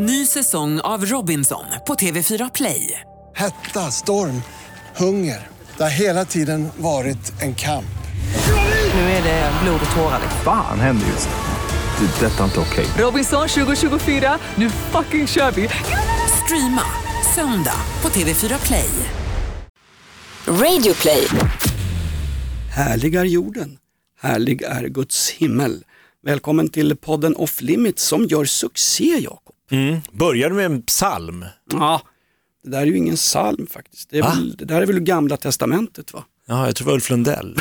Ny säsong av Robinson på TV4 Play. Hetta, storm, hunger. Det har hela tiden varit en kamp. Nu är det blod och tårar. Fan händer just nu. Det. är Detta är inte okej. Robinson 2024, nu fucking kör vi! Streama söndag på TV4 Play. Radio play. Härlig är jorden, härlig är Guds himmel. Välkommen till podden Off Limits som gör succé Jakob. Mm. Börjar du med en psalm? Ja, det där är ju ingen psalm faktiskt. Det, väl, det där är väl gamla testamentet va? Ja, jag tror det var Ulf Lundell.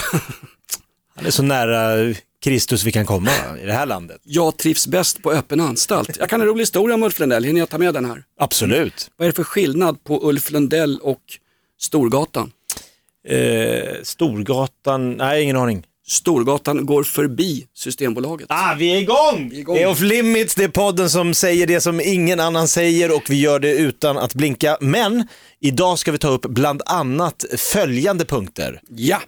Han är så nära Kristus vi kan komma i det här landet. Jag trivs bäst på öppen anstalt. Jag kan en rolig historia om Ulf Lundell, hinner jag ta med den här? Absolut. Vad är det för skillnad på Ulf Lundell och Storgatan? Eh, Storgatan, nej ingen aning. Storgatan går förbi Systembolaget. Ah, vi är igång! är igång. Det är Off Limits, det är podden som säger det som ingen annan säger och vi gör det utan att blinka. Men idag ska vi ta upp bland annat följande punkter. Ja,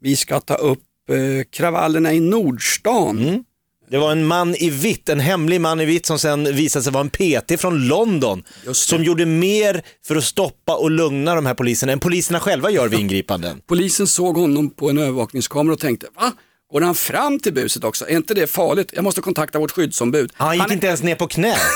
vi ska ta upp eh, kravallerna i Nordstan. Mm. Det var en man i vitt, en hemlig man i vitt som sen visade sig vara en PT från London. Som gjorde mer för att stoppa och lugna de här poliserna än poliserna själva gör vid ingripanden. Polisen såg honom på en övervakningskamera och tänkte, va? Går han fram till buset också? Är inte det farligt? Jag måste kontakta vårt skyddsombud. Han gick är- inte ens ner på knä.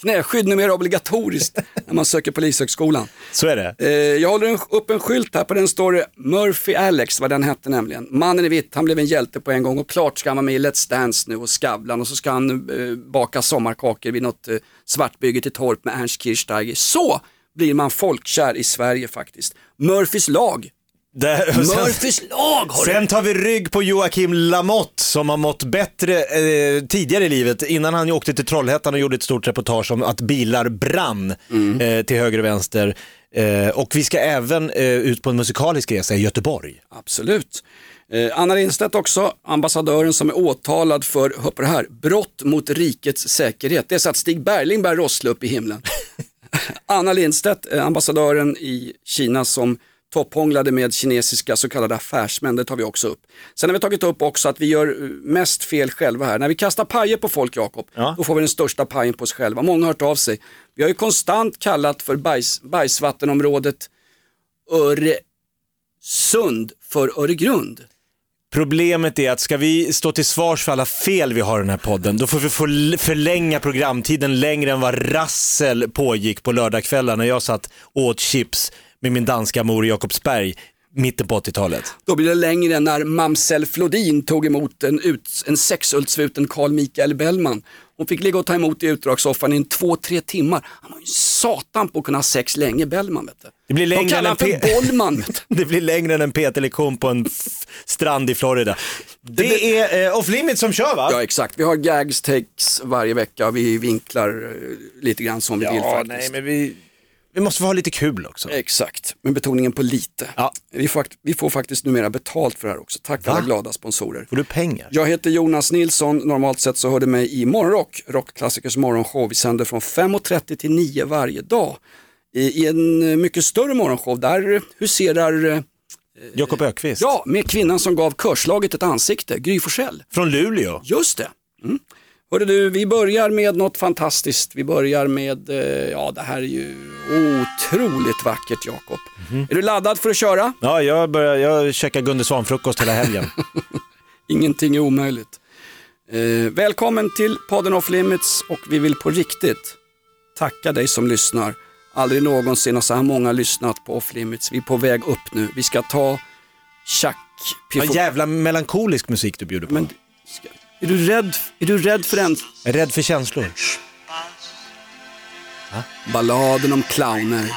Knäskydd numera obligatoriskt när man söker polishögskolan. Så är det. Eh, jag håller en, upp en skylt här, på den står det Murphy Alex, vad den hette nämligen. Mannen i vitt, han blev en hjälte på en gång och klart ska han vara med i Let's Dance nu och Skavlan och så ska han eh, baka sommarkakor vid något eh, svartbygge till Torp med Ernst Kirchsteiger. Så blir man folkkär i Sverige faktiskt. Murphys lag. Där, sen, Murphys lag har sen tar vi rygg på Joakim Lamotte som har mått bättre eh, tidigare i livet innan han åkte till Trollhättan och gjorde ett stort reportage om att bilar brann eh, till höger och vänster. Eh, och vi ska även eh, ut på en musikalisk resa i Göteborg. Absolut. Eh, Anna Lindstedt också, ambassadören som är åtalad för, hör på det här, brott mot rikets säkerhet. Det är så att Stig Bergling börjar rossla upp i himlen. Anna Lindstedt, eh, ambassadören i Kina som topphånglade med kinesiska så kallade affärsmän, det tar vi också upp. Sen har vi tagit upp också att vi gör eh, mest fel själva här. När vi kastar pajer på folk, Jakob, Ja. då får vi den största pajen på oss själva. Många har hört av sig. Vi har ju konstant kallat för bajs, bajsvattenområdet Öresund för Öregrund. Problemet är att ska vi stå till svars för alla fel vi har i den här podden, då får vi förlänga programtiden längre än vad rassel pågick på lördagskvällar när jag satt åt chips med min danska mor i Jakobsberg mitten på 80-talet. Då blir det längre än när mamsell Flodin tog emot en, ut, en sexultsvuten Carl Michael Bellman. Hon fick ligga och ta emot i utdragssoffan i två, tre timmar. Han var ju satan på att kunna ha sex länge, Bellman. Vet du. Det blir De längre kallar än han en för Bollman. Det blir längre än en PT-lektion på en strand i Florida. Det är eh, Off Limits som kör va? Ja exakt, vi har gags, takes varje vecka. Vi vinklar eh, lite grann som vi vill faktiskt. nej men vi, vi måste få ha lite kul också. Exakt, med betoningen på lite. Ja. Vi, får, vi får faktiskt numera betalt för det här också. Tack Va? alla glada sponsorer. Får du pengar? Jag heter Jonas Nilsson, normalt sett så hör du mig i Morgonrock, Rockklassikers morgonshow. Vi sänder från 5.30 till 9 varje dag. I, I en eh, mycket större morgonshow, där huserar, eh, Jakob Ökvist ja, med kvinnan som gav körslaget ett ansikte, Gry Forssell. från Luleå. Just det. Mm. Hörde du, vi börjar med något fantastiskt. Vi börjar med, eh, ja det här är ju otroligt vackert Jakob. Mhm. Är du laddad för att köra? Ja, jag, börjar, jag käkar Gunde Svan-frukost hela helgen. Ingenting är omöjligt. Eh, välkommen till podden Off Limits och vi vill på riktigt tacka dig som lyssnar. Aldrig någonsin har så här många lyssnat på Off Limits. Vi är på väg upp nu. Vi ska ta Chuck Vad jävla melankolisk musik du bjuder på. Men är, du rädd, är du rädd för en Jag är rädd för känslor. balladen om clowner?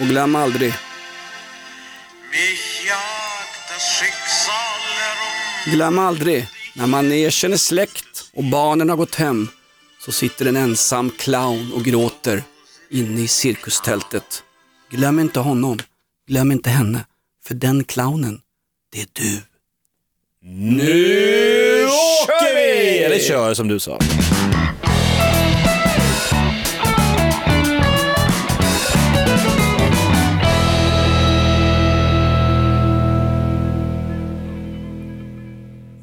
Och glöm aldrig, glöm aldrig, när manegen är släckt och barnen har gått hem så sitter en ensam clown och gråter inne i cirkustältet. Glöm inte honom, glöm inte henne, för den clownen, det är du. Nu åker vi! Eller kör som du sa.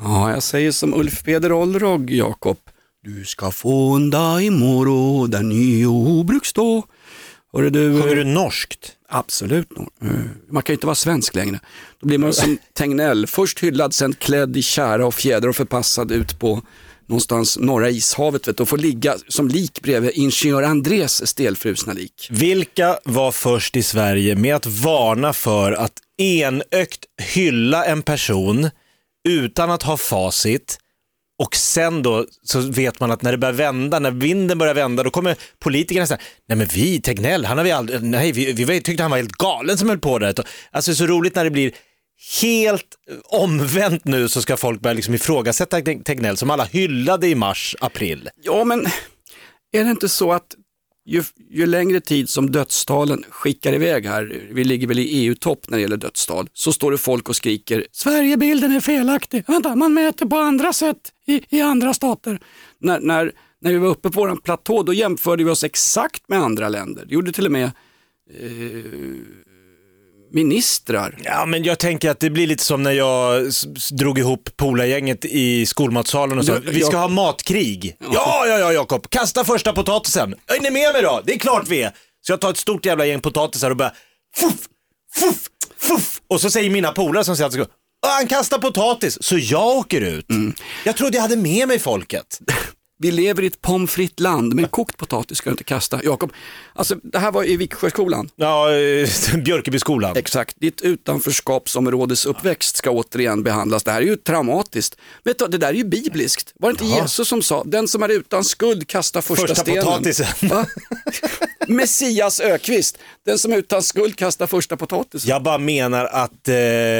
Ja, jag säger som Ulf Peder Olrog, Jakob. Du ska få en dag imorgon där ny obruk stå. Hörru du, Sjunger du norskt? Absolut. Eh, Man kan ju inte vara svensk längre. Då blir man som Tegnell, först hyllad, sen klädd i kära och fjäder och förpassad ut på någonstans norra ishavet vet, och får ligga som lik bredvid ingenjör Andrés stelfrusna lik. Vilka var först i Sverige med att varna för att enögt hylla en person utan att ha facit och sen då så vet man att när det börjar vända, när vinden börjar vända, då kommer politikerna säga, nej men vi, Tegnell, han har vi aldrig, nej vi, vi tyckte han var helt galen som höll på det. Alltså det är så roligt när det blir helt omvänt nu så ska folk börja liksom ifrågasätta Tegnell som alla hyllade i mars, april. Ja, men är det inte så att ju, ju längre tid som dödstalen skickar iväg här, vi ligger väl i EU-topp när det gäller dödstal, så står det folk och skriker Sverigebilden är felaktig. Vänta, man mäter på andra sätt i, i andra stater. När, när, när vi var uppe på vår platå, då jämförde vi oss exakt med andra länder. Det gjorde till och med eh, ministrar. Ja, men jag tänker att det blir lite som när jag drog ihop polargänget i skolmatsalen och sa, Ja, vi ska jag- ha matkrig. Ja, ja, ja, Jakob, kasta första potatisen. Är ni med mig då? Det är klart vi är. Så jag tar ett stort jävla gäng potatisar och börjar, fuff, fuff, fuff. Och så säger mina polare som säger att de ska "Ah, han kastar potatis, så jag åker ut. Jag trodde jag hade med mig folket. Vi lever i ett pommes frites land, men kokt potatis ska du inte kasta. Jakob, alltså, det här var i Viksjöskolan. Ja, eh, Björkebyskolan. Exakt, ditt utanförskapsområdes uppväxt ska återigen behandlas. Det här är ju traumatiskt. Vet du, det där är ju bibliskt. Var det inte Jesus som sa, den som är utan skuld kastar första, Första stenen. potatisen. Messias Ökvist, den som utan skuld kastar första potatisen. Jag bara menar att eh,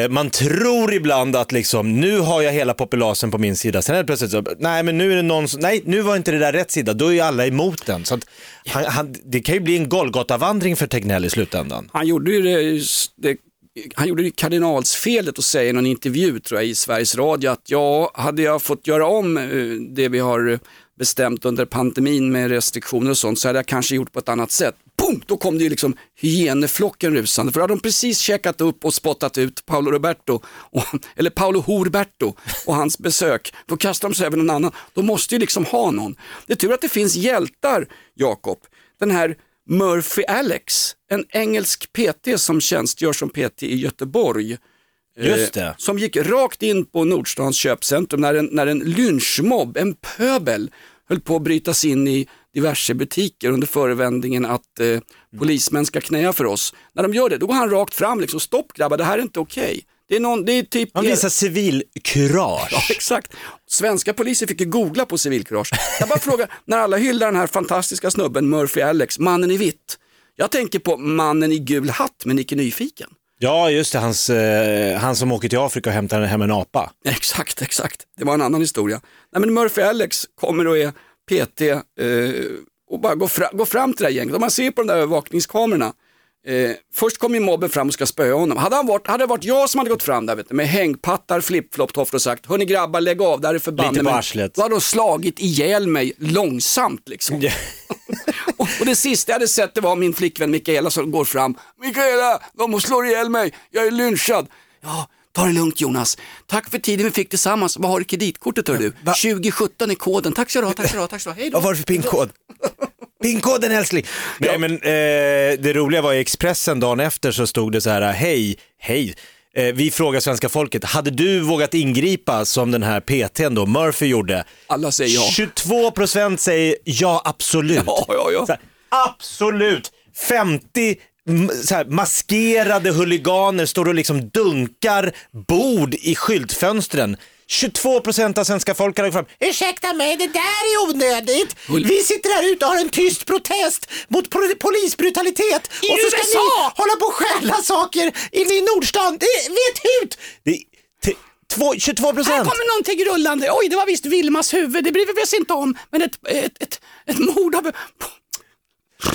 man tror ibland att liksom, nu har jag hela populasen på min sida. Sen är det plötsligt så, nej men nu är det någon som, nej nu var inte det där rätt sida, då är ju alla emot den. Så att han, han, det kan ju bli en Golgata-vandring för Tegnell i slutändan. Han gjorde ju det, det han gjorde ju kardinalsfelet att säga i någon intervju tror jag i Sveriges Radio att ja, hade jag fått göra om eh, det vi har bestämt under pandemin med restriktioner och sånt så hade jag kanske gjort på ett annat sätt. Boom! Då kom det ju liksom hyeneflocken rusande för då hade de precis checkat upp och spottat ut Paolo Roberto, och, eller Paolo Horberto och hans besök. Då kastar de sig över någon annan. De måste ju liksom ha någon. Det är tur att det finns hjältar, Jakob. Den här Murphy Alex, en engelsk PT som tjänstgör som PT i Göteborg. Just Eh, det. som gick rakt in på Nordstans köpcentrum när en, när en lynchmobb, en pöbel, höll på att bryta sig in i diverse butiker under förevändningen att eh, polismän ska knäa för oss. När de gör det, då går han rakt fram, liksom, stopp grabbar, det här är inte okej. Det är, någon, det är typ... Han visar civilkurage. Ja, exakt. Svenska poliser fick ju googla på civilkurage. Jag bara frågar, när alla hyllar den här fantastiska snubben Murphy Alex, mannen i vitt. Jag tänker på mannen i gul hatt med Nicke Nyfiken. Ja, just det, hans, eh, han som åker till Afrika och hämtar hem en apa. Exakt, exakt. Det var en annan historia. Nej, men Murphy Alex kommer och är PT eh, och bara går, fra, går fram till det här gänget. Och man ser på de där övervakningskamerorna. Eh, först kommer ju mobben fram och ska spöa honom. Hade, han varit, hade det varit jag som hade gått fram där vet du, med hängpattar, flip-flop-tofflor och sagt, hörni grabbar lägg av, där är förbanne Lite på mig." arslet. Då hade de slagit ihjäl mig långsamt liksom. och, och det sista jag hade sett det var min flickvän Mikaela som går fram. Mikaela, de slår ihjäl mig, jag är lynchad. Ja, ta det lugnt Jonas. Tack för tiden vi fick tillsammans. Vad har du kreditkortet hör du? 2017 är koden. Tack så du ha, tack så du ha, tack så du ha. Hej då. Vad var det för pinkod? Pinkoden älskling! Nej men eh, det roliga var i Expressen dagen efter så stod det så här, hej, hej. Eh, vi frågar svenska folket, hade du vågat ingripa som den här PTn då, Murphy gjorde? Alla säger ja. 22 procent säger ja absolut. Ja, ja, ja. Så här, absolut! 50 m- så här, maskerade huliganer står och liksom dunkar bord i skyltfönstren. 22 procent av svenska folket har gått fram. Ursäkta mig, det där är onödigt. Vi sitter här ute och har en tyst protest mot polisbrutalitet. I och så ska USA! ni hålla på och stjäla saker inne i Nordstan. Det är vet hut! Det är t- två- 22 Här procent. kommer någonting rullande. Oj, det var visst Vilmas huvud. Det bryr vi oss inte om. Men ett, ett, ett, ett mord har...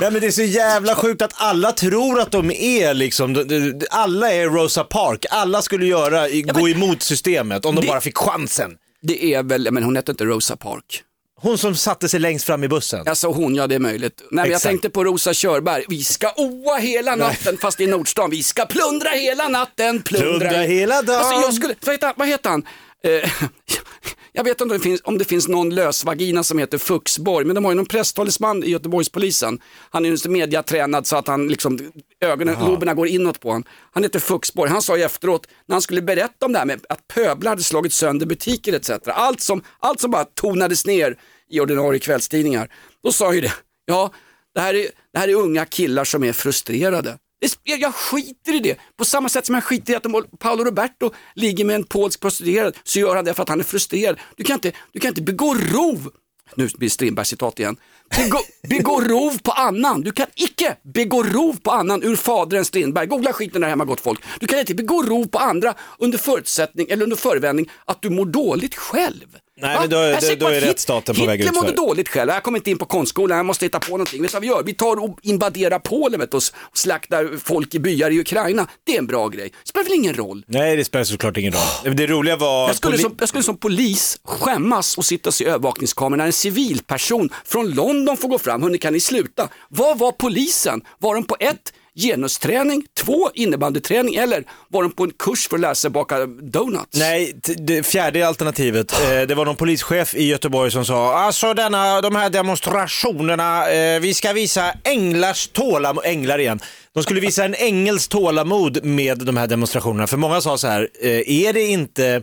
Nej men det är så jävla sjukt att alla tror att de är liksom, alla är Rosa Park, alla skulle göra, gå emot systemet om de det- bara fick chansen. Det är väl, men hon heter inte Rosa Park. Hon som satte sig längst fram i bussen. Alltså hon, ja det är möjligt. Nej, men jag tänkte på Rosa Körberg. Vi ska oa hela natten fast i Nordstan. Vi ska plundra hela natten. Plundra, Plundra hela dagen. Alltså, jag skulle, vad, heter, han- vad heter han? Eh, Jag vet inte om det finns, om det finns någon lösvagina som heter Fuxborg, men de har ju någon presstalesman i Göteborgspolisen. Han är ju mediatränad så att han liksom, ögonen, loberna går inåt på honom. Han heter Fuxborg. Han sa ju efteråt, när han skulle berätta om det här med att pöblar hade slagit sönder butiker etc. Allt som, allt som bara tonades ner i ordinarie kvällstidningar. Då sa ju det, ja, det här är, det här är unga killar som är frustrerade. Jag, Jag skiter i det. På samma sätt som jag skiter i att om Paolo Roberto ligger med en polsk prostituerad så gör han det för att han är frustrerad. Du kan inte, du kan inte begå rov. Nu blir Strindberg citat igen. Begå, begå rov på annan. Du kan icke begå rov på annan ur fadern Strindberg. Googla skiten där hemma gott folk. Du kan inte begå rov på andra under förutsättning eller under förevändning att du mår dåligt själv. Nej, Va? men då- då- då är rättsstaten på väg Hitler mådde dåligt själv. Jag kommer inte in på konstskolan, jag måste hitta på någonting. Vet du vad vi gör? Vi tar och invaderar Polen vet du, och slaktar folk i byar i Ukraina. Det är en bra grej. Det spelar väl ingen roll? Nej, det spelar såklart ingen roll. Det roliga var... Jag skulle, som, jag skulle som polis skämmas och sitta och se övervakningskameran när en civilperson från London får gå fram. Hörni, kan ni sluta? Vad var polisen? Var de på ett genusträning, två innebandyträning eller var de på en kurs för att lära sig baka donuts? Nej, det fjärde alternativet, eh, det var någon polischef i Göteborg som sa, alltså denna, de här demonstrationerna, eh, vi ska visa änglars tålamod, änglar igen, de skulle visa en ängels tålamod med de här demonstrationerna. För många sa så här, eh, är det inte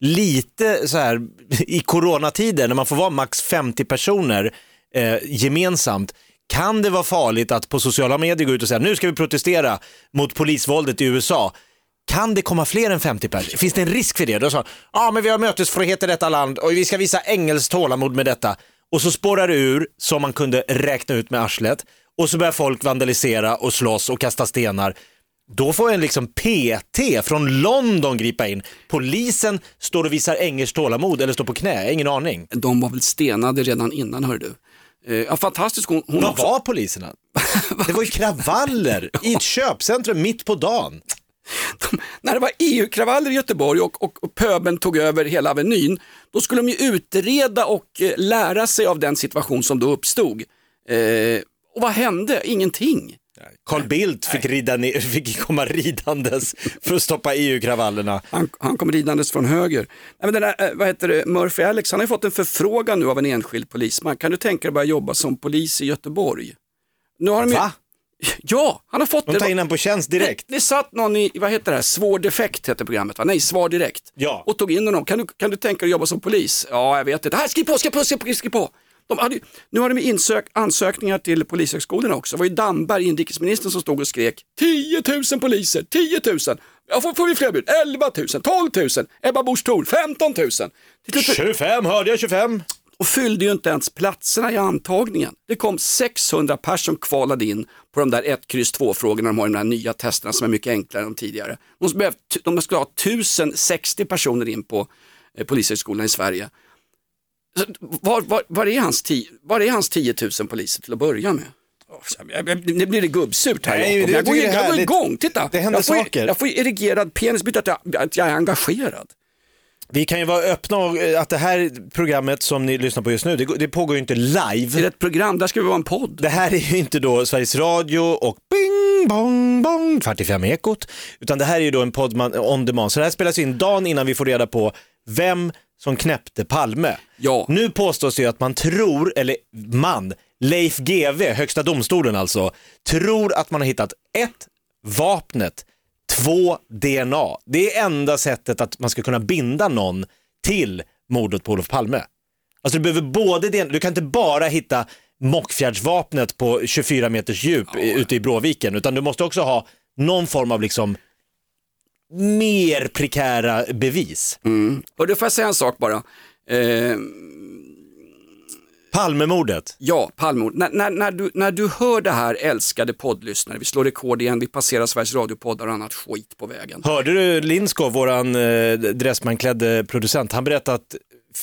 lite så här i coronatider när man får vara max 50 personer eh, gemensamt, kan det vara farligt att på sociala medier gå ut och säga nu ska vi protestera mot polisvåldet i USA? Kan det komma fler än 50 personer? Finns det en risk för det? Då sa ja men vi har mötesfrihet i detta land och vi ska visa engelskt tålamod med detta. Och så spårar det ur som man kunde räkna ut med arslet och så börjar folk vandalisera och slåss och kasta stenar. Då får en liksom PT från London gripa in. Polisen står och visar engelskt tålamod eller står på knä, ingen aning. De var väl stenade redan innan hör du. Eh, ja, fantastisk hon, hon Vad också. var poliserna? Det var ju kravaller i ett köpcentrum mitt på dagen. när det var EU-kravaller i Göteborg och, och, och pöbeln tog över hela Avenyn, då skulle de ju utreda och eh, lära sig av den situation som då uppstod. Eh, och vad hände? Ingenting. Carl Bildt fick, rida ner, fick komma ridandes för att stoppa EU-kravallerna. Han, han kom ridandes från höger. Nej, men den där, eh, vad heter det, Murphy Alex, han har fått en förfrågan nu av en enskild polisman. Kan du tänka dig att börja jobba som polis i Göteborg? Nu har de Va? Ja, han har fått De tar in honom på tjänst direkt. Det, det satt någon i, vad heter det här, Svår defekt heter programmet va? Nej, Svar direkt. Ja. Och tog in honom, kan du, kan du tänka dig att jobba som polis? Ja, jag vet inte. Här, skriv på, skriv på, skriv på. Skriv på. De hade, nu har de insök, ansökningar till polishögskolorna också. Det var ju Damberg, inrikesministern, som stod och skrek 10 000 poliser, 10 000. Ja, får, får vi fler bud? 11 000, 12 000, Ebba Busch Thor, 15 000. Till slut- 25, hörde jag 25? och fyllde ju inte ens platserna i antagningen. Det kom 600 personer som kvalade in på de där 1, kryss 2 frågorna de har i de här nya testerna som är mycket enklare än de tidigare. De, skulle behöva- de skulle ha 1060 personer in på eh, Polishögskolan i Sverige. Var, var, var, är hans ti, var är hans 10 000 poliser till att börja med? Nu blir det gubbsurt här Nej, det jag, går, jag går igång, titta. Det händer jag får, ju- saker. Jag får erigerad penis, betyder att jag, att jag är engagerad. Vi kan ju vara öppna och eh, att det här programmet som ni lyssnar på just nu, det, det pågår ju inte Det är live. ett program, där ska vi vara en podd. Det här är ju inte då Sveriges Radio och bing bong bong, kvart i fem ekot, utan det här är ju då en podd man, on demand. Så det här spelas in dagen innan vi får reda på vem som knäppte Palme. Ja. Nu påstås det att man tror, eller man, Leif GW, högsta domstolen alltså, tror att man har hittat ett, vapnet, två, DNA. Det är enda sättet att man ska kunna binda någon till mordet på Olof Palme. Alltså du behöver både DNA, du kan inte bara hitta Mockfjärdsvapnet på 24 meters djup i- ute i Bråviken, utan du måste också ha någon form av liksom mer prekära bevis. Och då får jag säga en sak bara. Eh, Palmemordet. ja, Palmemord. När, när, när, du, när du hör det här älskade poddlyssnare, vi slår rekord igen, vi passerar Sveriges Radio-poddar och annat skit på vägen. Hörde du Lindskov, våran eh, Dressman-klädde producent, han berättade att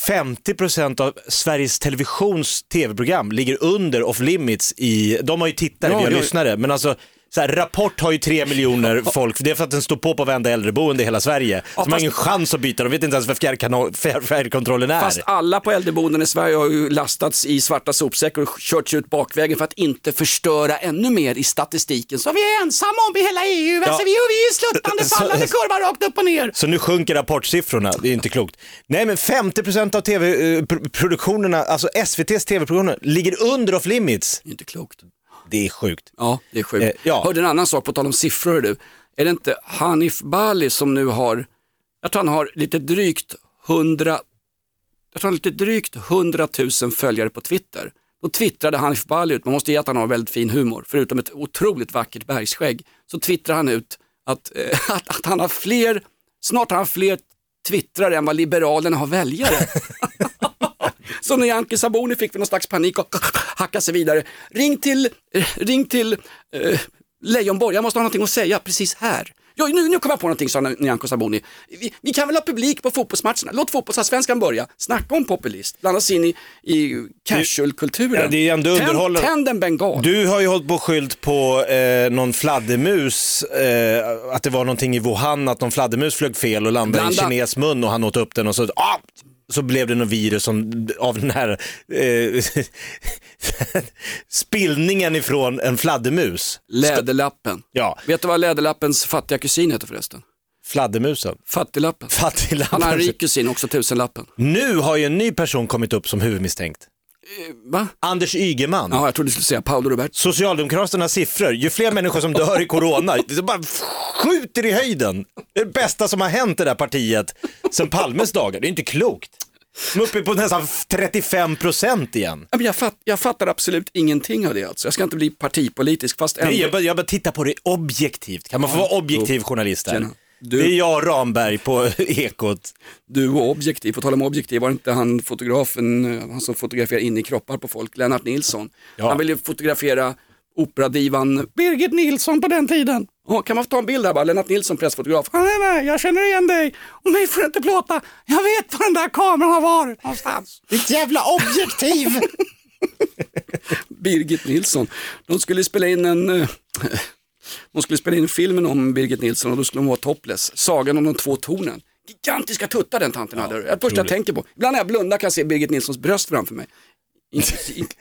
50% av Sveriges Televisions tv-program ligger under off limits i, de har ju tittare, Ja, vi har ja. lyssnare, men alltså Så här, Rapport har ju tre miljoner folk, det är för att den står på på varenda äldreboende i hela Sverige. Så de har ingen chans att byta, de vet inte ens vad fjärrkanal- fjärrkontrollen är. Fast alla på äldreboenden i Sverige har ju lastats i svarta sopsäckar och körts ut bakvägen för att inte förstöra ännu mer i statistiken. Så vi är ensamma om i hela EU. Alltså, vi, vi är ju sluttande Så- fallande kurva rakt upp och ner. Så nu sjunker rapportsiffrorna, det är inte klokt. Nej men 50% av tv-produktionerna, alltså SVTs tv-produktioner, ligger under off limits. Inte klokt. Det är sjukt. Ja, det är sjukt. Eh, ja. Hörde en annan sak på tal om siffror du. Är det inte Hanif Bali som nu har, jag tror han har lite drygt 100, jag tror han har lite drygt 100 000 följare på Twitter. Då twittrade Hanif Bali ut, man måste ge att han har väldigt fin humor, förutom ett otroligt vackert bergsskägg, så twittrar han ut att, eh, att, att han har fler, snart har han fler twittrare än vad Liberalerna har väljare. Så Nyamko Sabuni fick väl någon slags panik och hacka sig vidare. Ring till, ring till eh, Leijonborg, jag måste ha någonting att säga precis här. Jo, nu, nu kommer jag på någonting, sa Nyamko Sabuni. Vi, vi kan väl ha publik på fotbollsmatcherna? Låt fotbollsallsvenskan börja. Snacka om populist, blanda sig in i, i casual-kulturen. Ja, det är ändå Tänd- underhållande. Tänd en bengal. Du har ju hållit på och skyllt på eh, någon fladdermus, eh, att det var någonting i Wuhan, att någon fladdermus flög fel och landade i en Blanda- kines mun och han åt upp den och så, ah, så blev det något virus som, av den här eh, spillningen ifrån en fladdermus. Läderlappen. Ja, Vet du vad Läderlappens fattiga kusin heter förresten? fladdermusen. Fattiglappen. Fattiglappen. Han har en rik kusin, också tusenlappen. Nu har ju en ny person kommit upp som huvudmisstänkt. Va? Anders Ygeman. Ja, jag trodde du skulle säga Paolo Roberto. Socialdemokraternas siffror, ju fler människor som dör i corona, det bara skjuter i höjden. Det är det bästa som har hänt i det här partiet sen Palmes dagar. Det är inte klokt. De är uppe på nästan 35 procent igen. Ja, men Jag, fatt, jag fattar absolut ingenting av det alltså. Jag ska inte bli partipolitisk fast ändå. Nej, jag, bara, jag bara tittar på det objektivt. Kan man få vara objektiv journalist här? Tjena. Du- Det är jag Ramberg på Ekot. Du var objektiv, på tal om objektiv, var inte han fotografen, eh, han som fotograferar in i kroppar på folk, Lennart Nilsson. Ja. Han ville fotografera operadivan Birgit Nilsson på den tiden. Oh, kan man få ta en bild här bara, Lennart Nilsson pressfotograf. Ah, nej, nej, jag känner igen dig och mig får du inte plåta. Jag vet var den där kameran har varit någonstans. Ditt jävla objektiv! Birgit Nilsson. De skulle spela in en eh, de skulle spela in filmen om Birgit Nilsson och då skulle hon vara topless. Sagan om de två tornen. Gigantiska tuttar den tanten hade. Det är det första jag tänker på. Ibland när jag blundar kan jag se Birgit Nilssons bröst framför mig.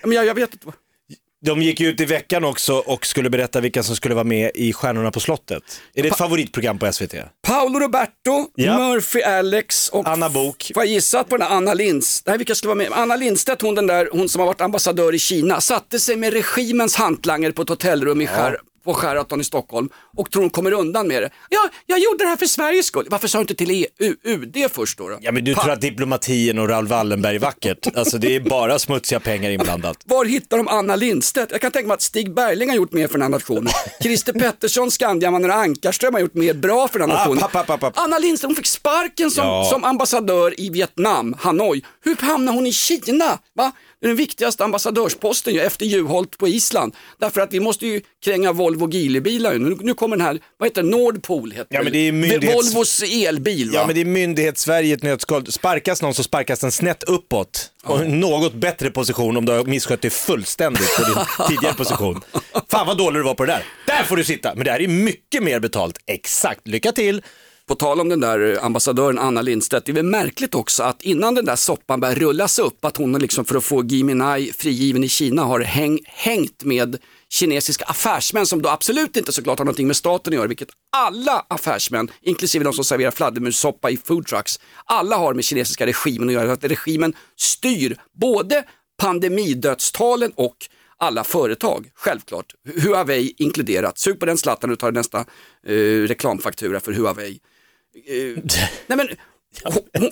Men jag, jag vet inte. De gick ut i veckan också och skulle berätta vilka som skulle vara med i Stjärnorna på slottet. Är det ett favoritprogram på SVT? Paolo Roberto, Ja. Murphy Alex och Anna Bok. Får jag gissa på den här Anna Linds? Nej, vilka skulle vara med? Anna Lindstedt, hon den där, hon som har varit ambassadör i Kina, satte sig med regimens hantlangare på ett hotellrum i skär, på Sheraton i Stockholm och tror hon kommer undan med det. Ja, jag gjorde det här för Sveriges skull. Varför sa du inte till EU, UD först då? då? Ja men du Pa- tror att diplomatin och Raoul Wallenberg är vackert? Alltså det är bara smutsiga pengar inblandat. Var hittar de Anna Lindstedt? Jag kan tänka mig att Stig Bergling har gjort mer för den här nationen. Christer Pettersson, Skandiamannen och Ankarström har gjort mer bra för den här Ah, nationen. papp, papp, papp, papp. Anna Lindstedt, hon fick sparken som, Ja. som ambassadör i Vietnam, Hanoi. Hur hamnade hon i Kina? Va? Den viktigaste ambassadörsposten ju, efter Juholt på Island. Därför att vi måste ju kränga Volvo Geely-bilar. Nu, nu kommer den här, vad heter det, Nordpol heter Ja, men det är myndighets- Volvos elbil va? Ja men det är myndighetssverige ett nötskal. Sparkas någon så sparkas den snett uppåt. Och en något bättre position om du har misskött dig fullständigt på din tidigare position. Fan vad dålig du var på det där. Där får du sitta. Men det här är mycket mer betalt. Exakt. Lycka till. På tal om den där eh, ambassadören Anna Lindstedt, det är väl märkligt också att innan den där soppan börjar rullas upp, att hon liksom för att få Gui Minhai frigiven i Kina har häng, hängt med kinesiska affärsmän som då absolut inte såklart har någonting med staten att göra, vilket alla affärsmän, inklusive de som serverar fladdermussoppa i foodtrucks, alla har med kinesiska regimen att göra, att regimen styr både pandemidödstalen och alla företag, självklart. Huawei inkluderat. Sug på den slattan och tar nästa eh, reklamfaktura för Huawei. Eh, nej men, hon, hon,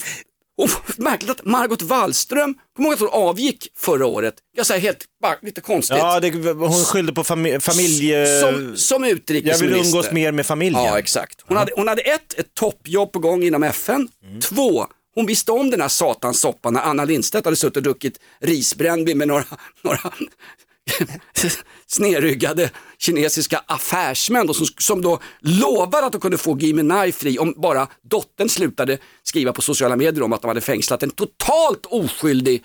hon, märkligt att Margot Wallström, kommer ihåg att hon avgick förra året? Jag säger helt, bara, lite konstigt. Ja, det, hon skyllde på fami- familje... som, som Jag utrikesminister. vill umgås mer med familjen. Ja, exakt. Hon, hade, hon hade ett, ett toppjobb på gång inom FN. Mm. Två, hon visste om den här satans soppan när Anna Lindstedt hade suttit och druckit risbrännvin med några, några snedryggade kinesiska affärsmän då, som, som då lovade att de kunde få Gui Minhai fri om bara dottern slutade skriva på sociala medier om att de hade fängslat en totalt oskyldig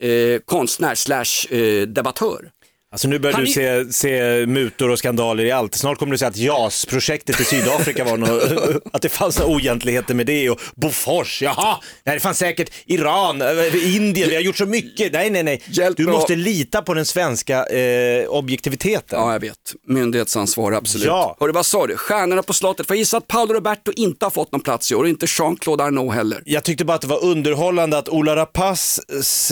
eh, konstnär slash eh, debattör. Alltså nu börjar Han du se, se mutor och skandaler i allt. Snart kommer du säga att JAS-projektet i Sydafrika var något, att det fanns några oegentligheter med det och Bofors, jaha, nej det fanns säkert Iran, eh, Indien, vi har gjort så mycket. Nej, nej, nej. Hjälp Du mig måste lita på den svenska eh, objektiviteten. Ja, jag vet. Myndighetsansvar, absolut. Ja. Hörru, vad sa du? Stjärnorna på slottet. Får jag gissa att Paolo Roberto inte har fått någon plats i år och inte Jean-Claude Arnault heller. Jag tyckte bara att det var underhållande att Ola Rapace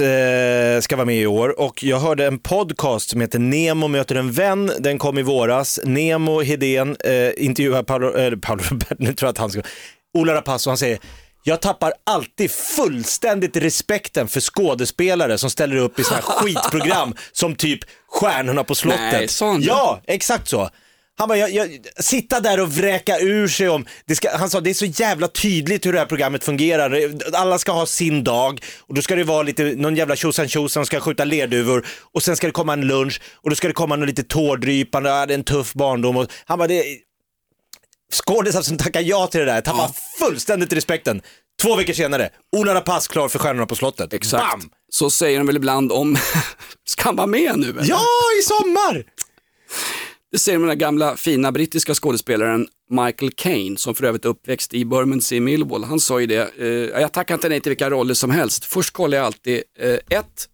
eh, ska vara med i år och jag hörde en podcast som heter Nemo möter en vän, den kom i våras. Nemo Hedén eh, intervjuar Paolo, eh, Paolo Roberto, nu tror jag att han ska, Ola Rapace och han säger jag tappar alltid fullständigt respekten för skådespelare som ställer upp i sådana här skitprogram som typ Stjärnorna på slottet. Nej, det? Ja, exakt så. Han bara, jag, jag, sitta där och vräka ur sig om, det ska, han sa det är så jävla tydligt hur det här programmet fungerar. Alla ska ha sin dag och då ska det vara lite, någon jävla tjosan tjosan ska skjuta lerduvor och sen ska det komma en lunch och då ska det komma något lite tårdrypande, det är en tuff barndom. Och han bara, det, skådisar som tackar ja till det där tappar fullständigt respekten. Två veckor senare, Ola Rapace klar för Stjärnorna på slottet. Exakt. Bam! Så säger de väl ibland om, ska han vara med nu? Eller? Ja, i sommar! Det säger den där gamla fina brittiska skådespelaren Michael Caine som för övrigt är uppväxt i Bermondsey i Millwall. Han sa ju det, eh, jag tackar inte nej till vilka roller som helst. Först kollar jag alltid, eh, ett,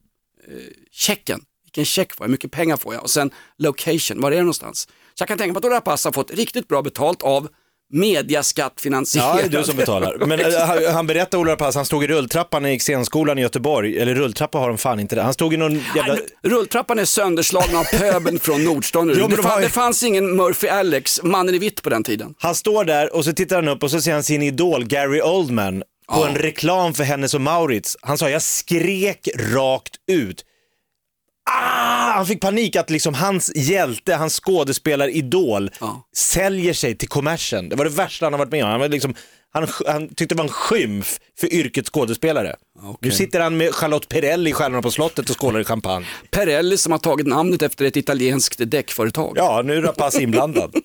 eh, checken, vilken check får jag, hur mycket pengar får jag och sen location, var är det någonstans? Så jag kan tänka mig att Ola Rapace har fått riktigt bra betalt av mediaskattfinansierad. Ja, det är du som betalar. Men äh, han- han berättade, Ola Rapace, han stod i rulltrappan i scenskolan i Göteborg, eller rulltrappa har de fan inte där. Han stod i någon jävla... Nej, Rulltrappan är sönderslagen av pöbeln från Nordstan. Jo, det, ju- det fanns ingen Murphy Alex, mannen i vitt på den tiden. Han står där och så tittar han upp och så ser han sin idol Gary Oldman på en reklam för Hennes och Maurits. Han sa, jag skrek rakt ut. Ah! Han fick panik att liksom hans hjälte, hans skådespelaridol Ja. säljer sig till kommersen. Det var det värsta han har varit med om. Han, var liksom, han, han tyckte det var en skymf för yrket skådespelare. Nu sitter han med Charlotte Perrelli i Stjärnorna på slottet och skålar i champagne. Perelli som har tagit namnet efter ett italienskt däckföretag. Ja, nu är Rapace inblandad.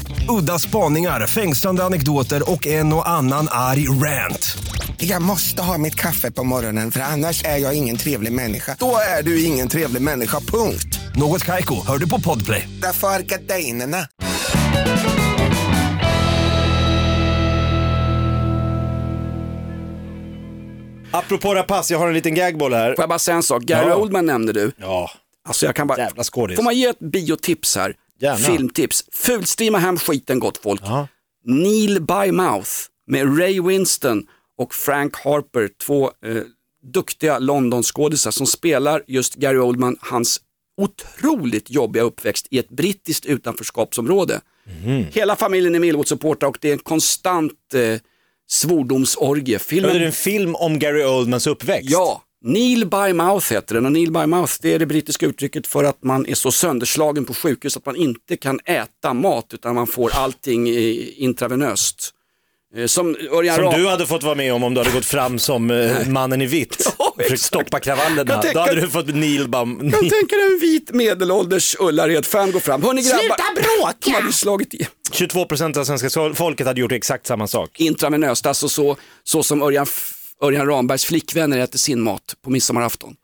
Udda spaningar, fängslande anekdoter och en och annan arg rant. Jag måste ha mitt kaffe på morgonen för annars är jag ingen trevlig människa. Då är du ingen trevlig människa, punkt. Något Kaiko, hör du på Podplay. Därför är gardinerna. Apropå rapace, jag har en liten gagboll här. Får jag bara säga en sak? Gary Ja. Oldman nämnde du. Ja, Alltså jag kan bara... jävla skådis. Får man ge ett biotips här? Gärna. Filmtips. Fulstreama hem skiten gott folk. Ja. Neil by Mouth med Ray Winston och Frank Harper, två eh, duktiga Londonskådisar som spelar just Gary Oldman, hans otroligt jobbiga uppväxt i ett brittiskt utanförskapsområde. Mhm. Hela familjen är Millwood-supportrar och det är en konstant eh, svordomsorgie. Ja, Filmen Det är en film om Gary Oldmans uppväxt. Ja, Neil by mouth heter den och Neil by mouth det är det brittiska uttrycket för att man är så sönderslagen på sjukhus att man inte kan äta mat utan man får allting i- intravenöst. Eh, Som Örjan Som du hade fått vara med om om du hade gått fram som eh, mannen i vitt Ja, och försökt stoppa kravallerna. Tänker- Då hade du fått Neil Bum. Jag tänker en vit medelålders Ullared-fan går fram. Hörni grabbar, Sluta bråka! de hade slagit i 22% av svenska folket hade gjort exakt samma sak. intravenöst, alltså så, så som Örjan, Örjan Rambergs flickvänner äter sin mat på midsommarafton.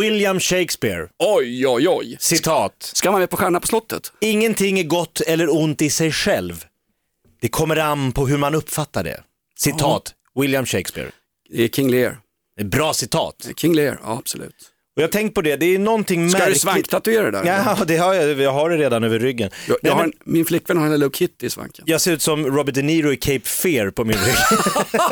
William Shakespeare, Oj, oj, oj. citat. Ska man med på Stjärna på slottet? Ingenting är gott eller ont i sig själv. Det kommer an på hur man uppfattar det. Citat, William Shakespeare. Det är King Lear. Det är Bra citat. King Lear, ja absolut. Och jag har tänkt på det, det är någonting Ska märkligt. du svanktatuera det där? Ja, det har jag, jag har det redan över ryggen. Jag, Nej, jag har men en, min flickvän har en Hello Kitty i svanken. jag ser ut som Robert De Niro i Cape Fear på min rygg.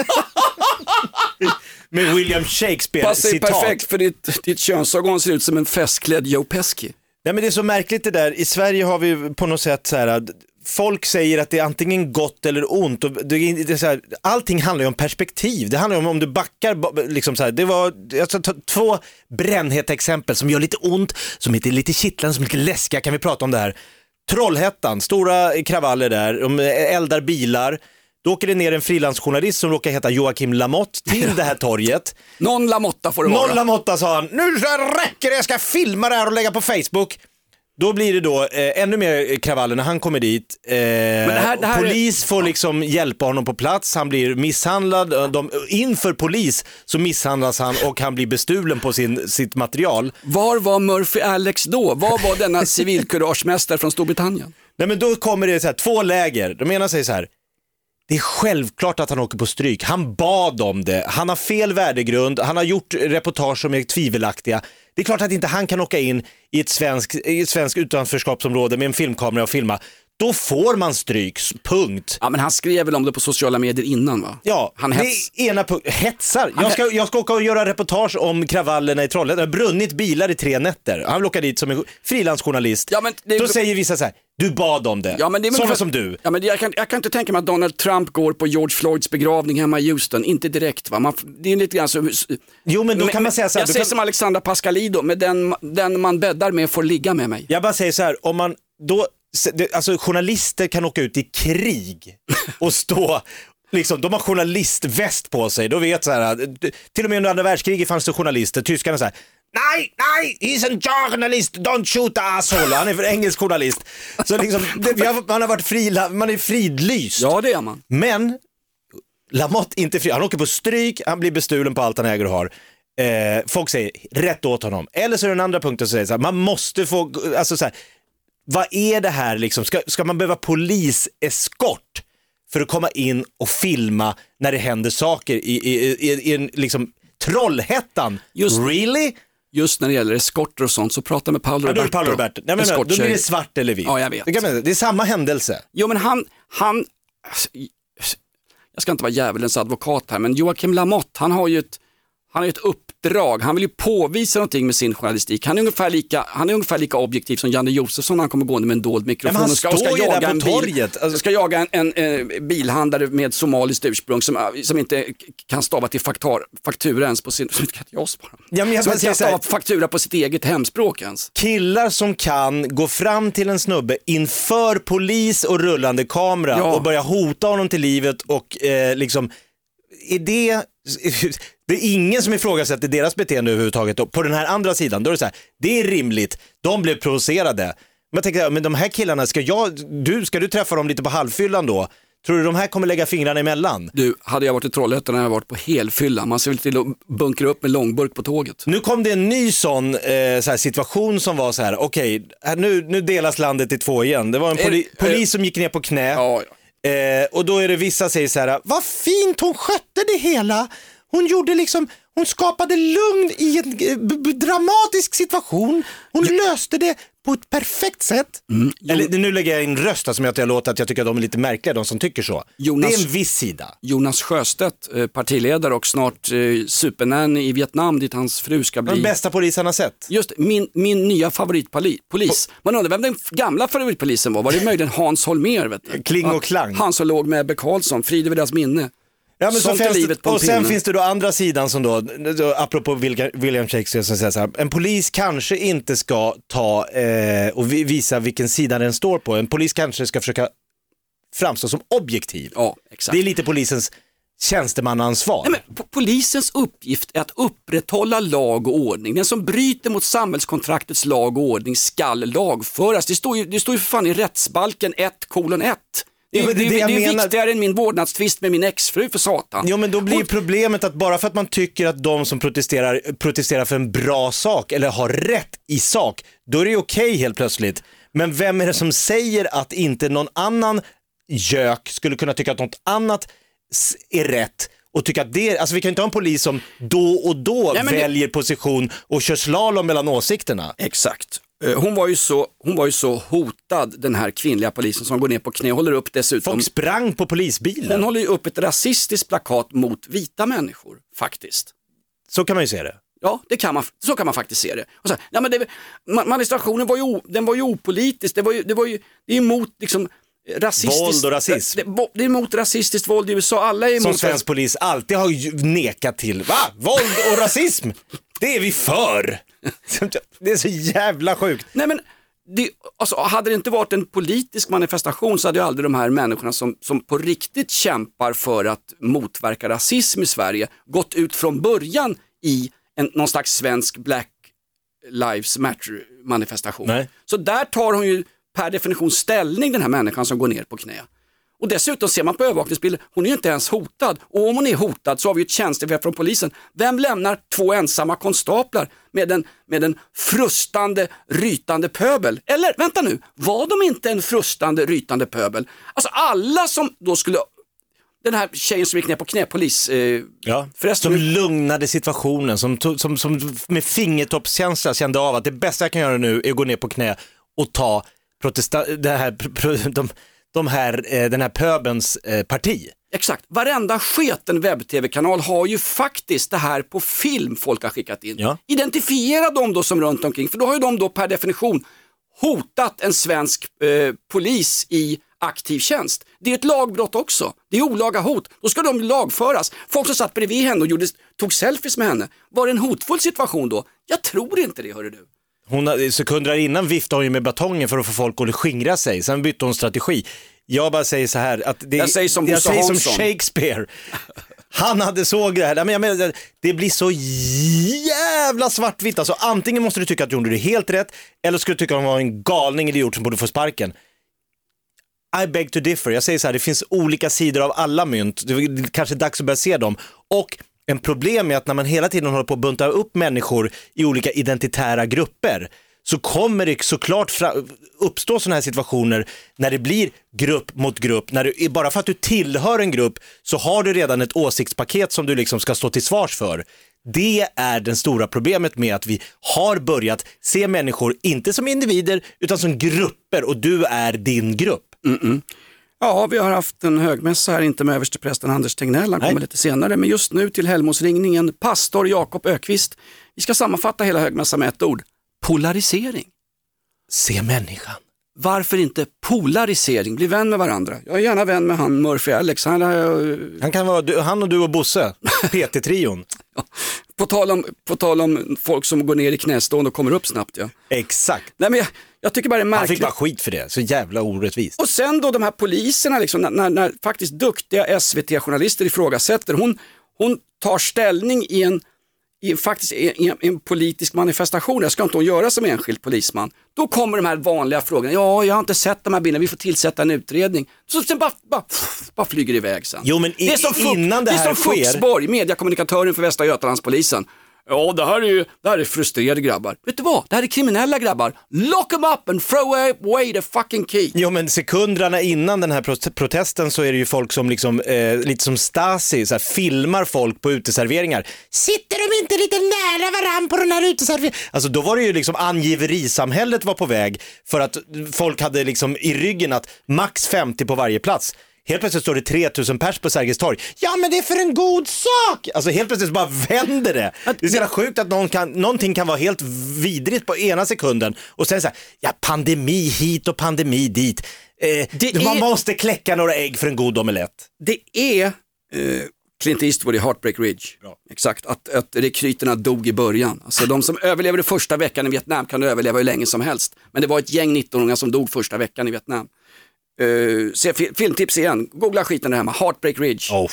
Med William Passar ju Shakespeare-citat. perfekt för ditt, ditt könsorgan ser ut som en festklädd Joe Pesci. Nej men det är så märkligt det där, i Sverige har vi på något sätt så här, att folk säger att det är antingen gott eller ont. Och det det så här, allting handlar ju om perspektiv, det handlar ju om om du backar, ba- liksom så här, det var ta två brännheta exempel som gör lite ont, som är lite kittlande, som är lite läskiga, kan vi prata om det här. Trollhättan, stora kravaller där, de eldar bilar. Då åker det ner en frilansjournalist som råkar heta Joakim Lamotte till det här torget. Någon Lamotta får det vara. Noll Lamotta sa han, nu så räcker det, jag ska filma det här och lägga på Facebook. Då blir det då eh, ännu mer kravaller när han kommer dit. Eh, här- det här polis får liksom hjälpa honom på plats, han blir misshandlad. Eh, De, inför polis så misshandlas han och han blir bestulen på sin, sitt material. Var var Murphy Alex då? Var var denna civilkuragemästare från Storbritannien? Nej men då kommer det så här, två läger. De ena säger så här, det är självklart att han åker på stryk. Han bad om det. Han har fel värdegrund. Han har gjort reportage som är tvivelaktiga. Det är klart att inte han kan åka in i ett svenskt svensk utanförskapsområde med en filmkamera och filma. Då får man stryk, punkt. Ja men han skrev väl om det på sociala medier innan va? Ja, Han det hets... är ena punkt. Hetsar. Jag ska, jag ska åka och göra reportage om kravallerna i Trollhättan. Det har brunnit bilar i tre nätter. Han vill åka dit som en frilansjournalist. Ja, men det- Då säger vissa så här, du bad om det. Ja, men det Sådana för- som du. Ja, men jag, kan, jag kan inte tänka mig att Donald Trump går på George Floyds begravning hemma i Houston, inte direkt va? Man, det är lite grann så... Jo men då kan man säga så här, Jag säger kan- som Alexandra Pascalido, med den, den man bäddar med får ligga med mig. Jag bara säger så här, om man då, alltså journalister kan åka ut i krig och stå Liksom, de har journalistväst på sig, då vet så här, till och med under andra världskriget fanns det journalister, tyskarna så här, nej, nej, he's a journalist, don't shoot the asshole, han är för engelsk journalist. Så liksom, det, har, man har varit frila, man är fridlyst. Ja det är man. Men Lamotte inte fri, han åker på stryk, han blir bestulen på allt han äger och har. Eh, folk säger rätt åt honom. Eller så är det den andra punkten som säger så här, man måste få, alltså så här, vad är det här liksom? Ska, ska man behöva poliseskort för att komma in och filma när det händer saker i, i, i, i en liksom Trollhättan? Just- really? Just när det gäller eskorter och sånt så prata med Paolo Ja, Roberto. Paolo Roberto. Nej, men, då blir det svart eller vitt. Ja, jag vet. Det är samma händelse. Jo men han, han, jag ska inte vara djävulens advokat här, men Joakim Lamotte, han har ju ett, han har ett uppdrag, han vill ju påvisa någonting med sin journalistik. Han är ungefär lika, han är ungefär lika objektiv som Janne Josefsson när han kommer gående med en dold mikrofon men han och ska, och ska ju där jaga på en bil, torget. Alltså- ska jaga en, en, eh, bilhandlare med somaliskt ursprung som, som inte kan stava till faktar, faktura ens på sin, som inte kan jag spara. Ja, men jag som inte kan stava faktura på sitt eget hemspråk ens. killar som kan gå fram till en snubbe inför polis och rullande kamera Ja. och börja hota honom till livet och eh, liksom, är det, det är ingen som ifrågasätter deras beteende överhuvudtaget. Och på den här andra sidan, då är det så här, det är rimligt, de blev provocerade. Jag tänker, men de här killarna, ska, jag, du, ska du träffa dem lite på halvfyllan då? Tror du de här kommer lägga fingrarna emellan? Du, hade jag varit i Trollhättan hade jag varit på helfylla. Man ser väl till att bunkra upp med långburk på tåget. Nu kom det en ny sån eh, så här situation som var så här, okej, här- nu, nu delas landet i två igen. Det var en poli- är- polis som gick ner på knä. Ja, ja. Eh, och då är det vissa säger så här, vad fint hon skötte det hela. Hon gjorde liksom, hon skapade lugn i en eh, dramatisk situation. Hon löste det på ett perfekt sätt. Eller nu lägger jag in röst som att jag låter att jag tycker att de är lite märkliga, de som tycker så. Jonas- Det är en viss sida. Jonas Sjöstedt, eh, partiledare och snart eh, supernanny i Vietnam dit hans fru ska bli. Den bästa polisen har sett. Just min, min nya favoritpolis. Man undrar vem den gamla favoritpolisen var. Var det möjligen Hans Holmér? Vet du? Kling och klang. Han som låg med Ebbe Carlsson, frid över deras minne. Ja, men så Sånt är finns livet på en och sen pinne. finns det då andra sidan som då, då apropå William William Shakespeare som säger så här, en polis kanske inte ska ta eh, och vi- visa vilken sida den står på. En polis kanske ska försöka framstå som objektiv. Ja, exakt. Det är lite polisens tjänstemannaansvar. Nej, men po- polisens uppgift är att upprätthålla lag och ordning. Den som bryter mot samhällskontraktets lag och ordning skall lagföras. Det står ju, det står ju för fan i rättsbalken 1 kolon 1. Det, Ja, det det, det är menar. viktigare än min vårdnadstvist med min exfru för satan. Jo men då blir problemet att bara för att man tycker att de som protesterar, protesterar för en bra sak eller har rätt i sak, då är det okej helt plötsligt. Men vem är det som säger att inte någon annan gök skulle kunna tycka att något annat är rätt och tycka att det, alltså vi kan inte ha en polis som då och då Nej, men det- väljer position och kör slalom mellan åsikterna. Exakt. Eh, Hon var, ju så, hon var ju så hotad, den här kvinnliga polisen som går ner på knä och håller upp dessutom. Folk sprang på polisbilen. Hon håller ju upp ett rasistiskt plakat mot vita människor, faktiskt. Så kan man ju se det. Ja, det kan man, så kan man faktiskt se det. Och så, här, ja, men det ma- manifestationen var ju, den var ju opolitisk, det var ju, det var ju, det är emot liksom rasistiskt. Våld och rasism. Det, det, är emot rasistiskt våld i USA, alla är Som emot svensk polis alltid har nekat till. Va? Våld och rasism? Det är vi för. Det är så jävla sjukt. Nej men, det, alltså, hade det inte varit en politisk manifestation så hade ju aldrig de här människorna som, som på riktigt kämpar för att motverka rasism i Sverige gått ut från början i en, någon slags svensk Black Lives Matter manifestation. Nej. Så där tar hon ju per definition ställning den här människan som går ner på knä. Och dessutom ser man på övervakningsbilder, hon är ju inte ens hotad. Och om hon är hotad så har vi ju ett tjänstefel från polisen. Vem lämnar två ensamma konstaplar med en, med en frustande, rytande pöbel? Eller vänta nu, var de inte en frustande, rytande pöbel? Alltså alla som då skulle, den här tjejen som gick ner på knä, polis, eh, Ja. förresten, Som lugnade situationen, som, tog- som, som med fingertoppskänsla kände av att det bästa jag kan göra nu är att gå ner på knä och ta protesta det här, de, de här, eh, den här pöbens eh, parti. Exakt, varenda sketen webb-tv-kanal har ju faktiskt det här på film folk har skickat in. Ja. Identifiera dem då som runt omkring, för då har ju de då per definition hotat en svensk eh, polis i aktiv tjänst. Det är ett lagbrott också. Det är olaga hot. Då ska de lagföras. Folk som satt bredvid henne och gjorde, tog selfies med henne. Var det en hotfull situation då? Jag tror inte det, hörru du. Hon, sekunder innan viftade hon ju med batongen för att få folk att skingra sig, sen bytte hon strategi. Jag bara säger så här, att det, Jag säger som jag säger som. Shakespeare. Han hade såg det här, men jag menar, det blir så jävla svartvitt. Alltså, antingen måste du tycka att hon gjorde det helt rätt, eller skulle du tycka att hon var en galning idiot som borde få sparken. I beg to differ. Jag säger så här, det finns olika sidor av alla mynt. Det är kanske dags att börja se dem. Och en problem är att när man hela tiden håller på att bunta upp människor i olika identitära grupper så kommer det såklart uppstå sådana här situationer när det blir grupp mot grupp. När du, bara för att du tillhör en grupp så har du redan ett åsiktspaket som du liksom ska stå till svars för. Det är det stora problemet med att vi har börjat se människor, inte som individer, utan som grupper och du är din grupp. Ja, vi har haft en högmässa här, inte med översteprästen Anders Tegnell, han kommer lite senare, men just nu till helgmålsringningen, pastor Jakob Ökvist. Vi ska sammanfatta hela högmässan med ett ord, polarisering. Se människan. Varför inte polarisering, bli vän med varandra. Jag är gärna vän med han Murphy Alex, han, har- Han kan vara han och du och Bosse, PT-trion. på, tal om, på tal om folk som går ner i knästående och kommer upp snabbt. Ja. Exakt. Nej, men jag, jag tycker bara det är Han märkligt. fick bara skit för det, så jävla orättvist. Och sen då de här poliserna, liksom, när, när, faktiskt duktiga SVT-journalister ifrågasätter, hon, hon tar ställning i en, i faktiskt, i en, i en politisk manifestation, det ska inte hon göra som enskild polisman. Då kommer de här vanliga frågorna, ja jag har inte sett de här bilderna, vi får tillsätta en utredning. Så sen bara, bara, bara flyger det iväg sen. Jo, men i- det är som Fuch- innan det det är här som sker- Fuxborg, mediekommunikatören för Västra Götalandspolisen. Ja, det här är ju det här är frustrerade grabbar. Vet du vad? Det här är kriminella grabbar. Lock them up and throw away the fucking key. Jo men sekunderna innan den här pro- protesten så är det ju folk som liksom, eh, lite som Stasi, så här, filmar folk på uteserveringar. Sitter de inte lite nära varann på den här uteserveringen? Alltså då var det ju liksom angiverisamhället var på väg för att folk hade liksom i ryggen att max 50 på varje plats. Helt plötsligt står det 3000 pers på Sergels torg. Ja men det är för en god sak! Alltså helt plötsligt bara vänder det. Det är så jävla sjukt att någon kan, någonting kan vara helt vidrigt på ena sekunden och sen så här, ja pandemi hit och pandemi dit. Eh, man är- måste kläcka några ägg för en god omelett. Det är eh, Clint Eastwood i Heartbreak Ridge. Exakt, att, att rekryterna dog i början. Alltså de som överlevde första veckan i Vietnam kan överleva hur länge som helst. Men det var ett gäng 19-åringar som dog första veckan i Vietnam. Uh, se fi- filmtips igen, googla skiten där hemma, Heartbreak Ridge. Oh.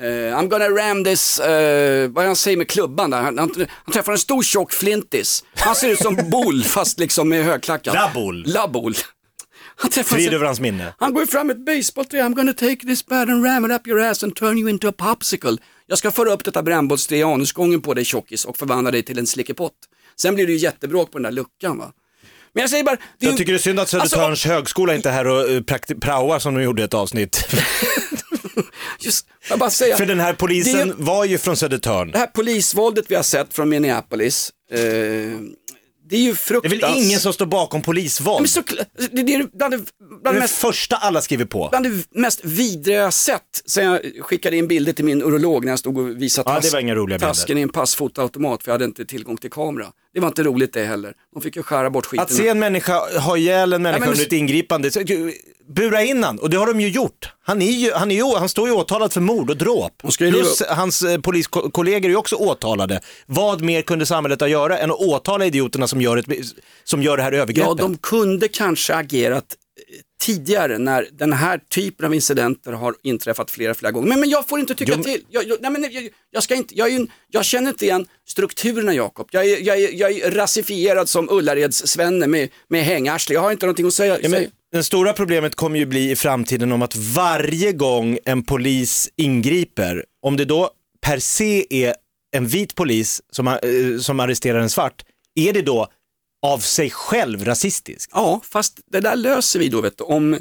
Eh, I'm gonna ram this, uh, vad han säger med klubban där? Han, han, han träffar en stor tjock flintis. Han ser ut som Bull fast liksom med högklackat. La Bull. Han träffar Frid över hans minne. han går fram med ett basebollträ, I'm gonna take this bat and ram it up your ass and turn you into a popsicle. Jag ska föra upp detta brännbollsträ i anusgången på dig tjockis och förvandla dig till en slickepott. Sen blir det ju jättebråk på den där luckan va. Men jag säger bara, Jag ju- tycker det är synd att Södertörns Alltså, högskola inte är här och prakti- praoar som de gjorde ett avsnitt. just, jag bara säga, För den här polisen Det- var ju från Södertörn. det här polisvåldet vi har sett från Minneapolis, eh, det är ju Det är fruktansvärt. väl ingen som står bakom polisvåld? Men så, det, det är bland det, bland det det mest första alla skriver på. bland det mest vidriga jag sett sen jag skickade in bilder till min urolog när jag stod och visade Ja, bilder. tasken i en passfotoautomat för jag hade inte tillgång till kamera. Det var inte roligt det heller. De fick ju skära bort skiten. Att se en människa ha ihjäl en människa men- under ett ingripande, bura in han, och det har de ju gjort. Han, är ju, han, är ju, han står ju åtalad för mord och dråp. ju Plus hans eh, poliskollegor är ju också åtalade. Vad mer kunde samhället ha göra än att åtala idioterna som gör, ett, som gör det här övergreppet? Ja, de kunde kanske agerat eh, tidigare när den här typen av incidenter har inträffat flera, flera gånger. Men, men jag får inte tycka Jo, till. Jag, jag, nej, men jag, jag, ska inte, jag, är ju, en- jag känner inte igen strukturerna Jakob. Jag är, jag, är, jag är rasifierad som Ullareds Svenne med, med hängarsle. Jag har inte någonting att säga. Ja, men det stora problemet kommer ju bli i framtiden om att varje gång en polis ingriper, om det då per se är en vit polis som, eh, som arresterar en svart, är det då av sig själv rasistiskt? Ja, fast det där löser vi då vet du. Om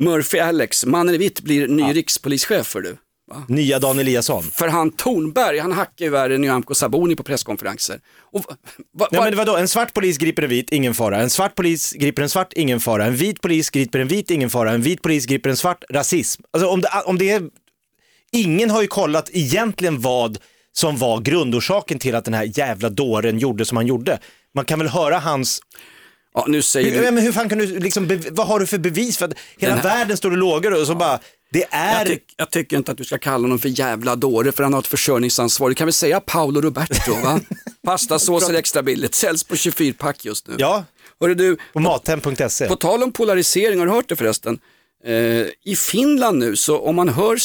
Murphy Alex, mannen i vitt, blir ny rikspolischef för du. Va? Nya Dan Eliasson. För han Tornberg, han hackar ju värre än Nyamko Sabuni på presskonferenser. Och, va, va, Ja, men vadå, en svart polis griper en vit, ingen fara. En svart polis griper en svart, ingen fara. En vit polis griper en vit, ingen fara. En vit polis griper en svart, rasism. Alltså om det, om det är... Ingen har ju kollat egentligen vad som var grundorsaken till att den här jävla dåren gjorde som han gjorde. Man kan väl höra hans... Ja, nu säger Hur, du... men hur fan kan du, liksom, vad har du för bevis för att hela här- världen står och lågar och så bara, det är... Jag, tyck, jag tycker inte att du ska kalla honom för jävla dåre för han har ett försörjningsansvar. Du kan väl säga Paolo Roberto va? Pastasås är extra billigt, säljs på 24-pack just nu. Ja, Hörru du, på mathem.se. på tal om polarisering, har du hört det förresten? Eh, I Finland nu så om man hör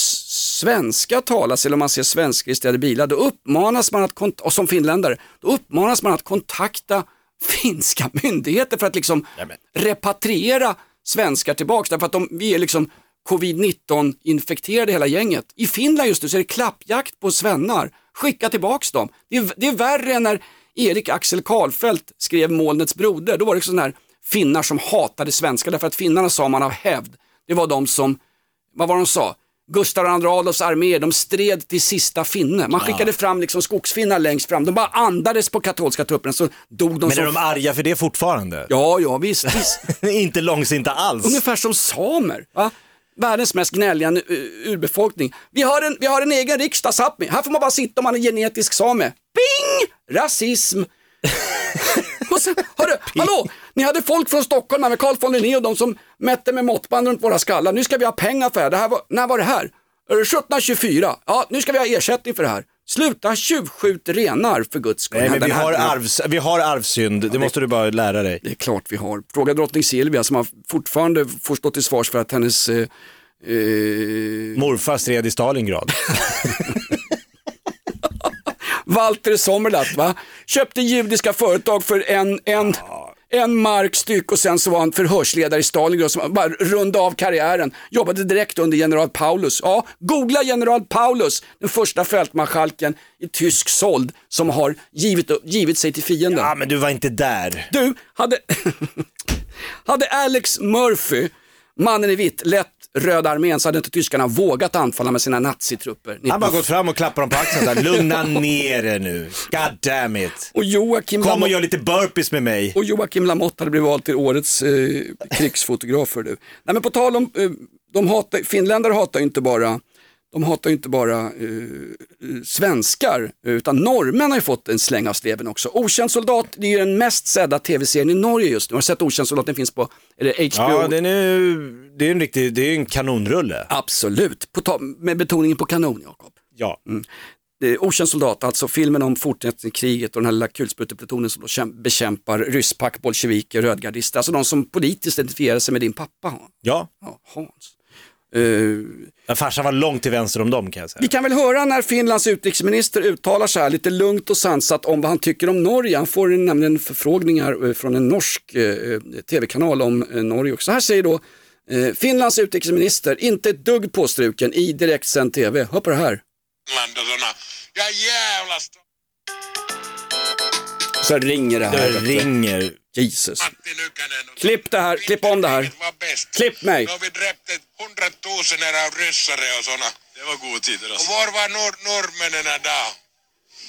svenska talas eller om man ser svenskregistrerade bilar då uppmanas man att, och som finländare, då uppmanas man att kontakta finska myndigheter för att liksom repatriera svenskar tillbaks därför att de, vi är liksom covid-19 infekterade hela gänget. I Finland just nu så är det klappjakt på svennar. Skicka tillbaks dem. Det är, det är värre än när Erik Axel Karlfeldt skrev Molnets broder. Då var det sådana här finnar som hatade svenskar därför att finnarna sa man av hävd. Det var de som, vad var de sa? Gustav II Adolfs armé, de stred till sista finne. Man skickade fram liksom skogsfinnar längst fram. De bara andades på katolska trupperna så dog de Men som... är de arga för det fortfarande? Ja, ja, visst, visst. Inte långsinta alls. Ungefär som samer. Va? Världens mest gnälliga uh, urbefolkning. Vi har en, vi har en egen riksdag, Sápmi. Här får man bara sitta om man är genetisk same. Bing! Rasism. och sen, hörru, hallå, ni hade folk från Stockholm med Carl von Linné och de som mätte med måttband runt våra skallar. Nu ska vi ha pengar för det här. det här var, när var det här? Eh, 1724. Ja, nu ska vi ha ersättning för det här. Sluta tjuvskjut renar för guds skull. Nej, men vi har, arvs, vi har arvsynd, det måste du bara lära dig. det är klart vi har. Fråga drottning Silvia som har fortfarande får stå till svars för att hennes eh, eh, Morfar stred i Stalingrad. Walter Sommerlath va? Köpte judiska företag för en, en, en mark styck och sen så var han förhörsledare i Stalingrad som bara rundade av karriären. Jobbade direkt under general Paulus. Ja, googla general Paulus, den första fältmarskalken i tysk såld som har givit, givit sig till fienden. Ja, men du var inte där. Du, hade, hade Alex Murphy, mannen i vitt, lett Röda armén så hade inte tyskarna vågat anfalla med sina nazitrupper. Han bara gått fram och klappat dem på axeln så här, lugna ner er nu. God damn it. Och Joakim Kom och gör lite burpees med mig. Och Joakim Lamotte hade blivit vald till årets eh, krigsfotografer. Du. Nej, men på tal om, eh, de hatar, finländare hatar ju inte bara de hatar ju inte bara eh, eh, svenskar, utan norrmän har ju fått en släng av sleven också. Okänd soldat, det är ju den mest sedda tv-serien i Norge just nu. Har du sett Okänd soldat? Den finns på är det HBO. Ja, den är, det är en riktig, det är en kanonrulle. Absolut, på med betoningen på kanon, Jakob. Ja. Är Okänd soldat, alltså filmen om fortsättningskriget och den här lilla kulspruteplutonen som då käm- bekämpar rysspack, bolsjeviker, rödgardister, alltså de som politiskt identifierar sig med din pappa. Ja. Ja, Hans. Eh, Men farsan var långt till vänster om dem kan jag säga. vi kan väl höra när Finlands utrikesminister uttalar sig här lite lugnt och sansat om vad han tycker om Norge. Han får nämligen förfrågningar eh, från en norsk eh, tv-kanal om eh, Norge också. Här säger då eh, Finlands utrikesminister, inte ett dugg påstruken i direktsänd tv. Hör på det här. Finland och såna. Jag är jävla stolt. Så ringer det här. Det ringer. Jesus. Klipp det här, klipp om det här. Klipp mig. Då har vi dräpt ett hundratusener av ryssare och såna. Det var goda tider Och alltså. var var nor norrmännen då?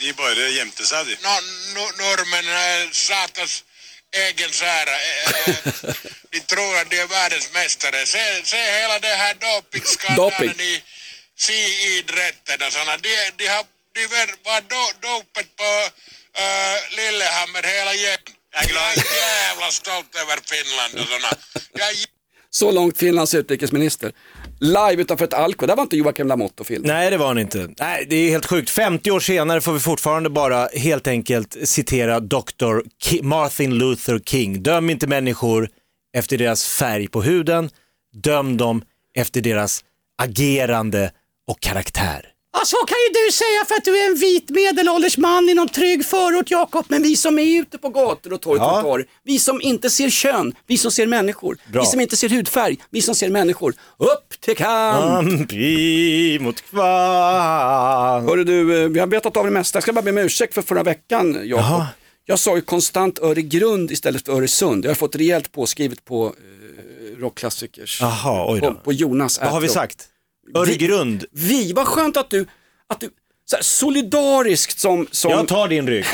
De bara jämte sig de. No, no, norrmännen är satans egen sära. De tror att de är världens mästare. Se, se hela det här Doping. dopingskandalen i skiidrätten och såna. De, de har de var do, dopet på uh, Lillehammer hela gänget. Jag är jävla stolt över Finland och såna. Jag Så långt Finlands utrikesminister. Live utanför ett Alko, där var inte Joakim Lamotte och film. Nej, det var han inte. Nej, det är helt sjukt. 50 år senare får vi fortfarande bara helt enkelt citera Dr. Ki- Martin Luther King. Döm inte människor efter deras färg på huden, döm dem efter deras agerande och karaktär. Ja, så kan ju du säga för att du är en vit medelålders man i någon trygg förort, Jakob. Men vi som är ute på gator och torg, Ja. torg vi som inte ser kön, vi som ser människor, Bra. vi som inte ser hudfärg, vi som ser människor. Upp till kamp! Ampi mot kvann. Hörru du, eh, vi har betat av det mesta. Jag ska bara be om ursäkt för förra veckan, Jakob. Jag sa ju konstant Öregrund istället för Öresund. Jag har fått rejält påskrivet på eh, rockklassikers. Jaha, oj då. På, på Jonas Vad har vi sagt? Öregrund. Vi, vad skönt att du, att du så här, solidariskt som, som, Jag tar din rygg.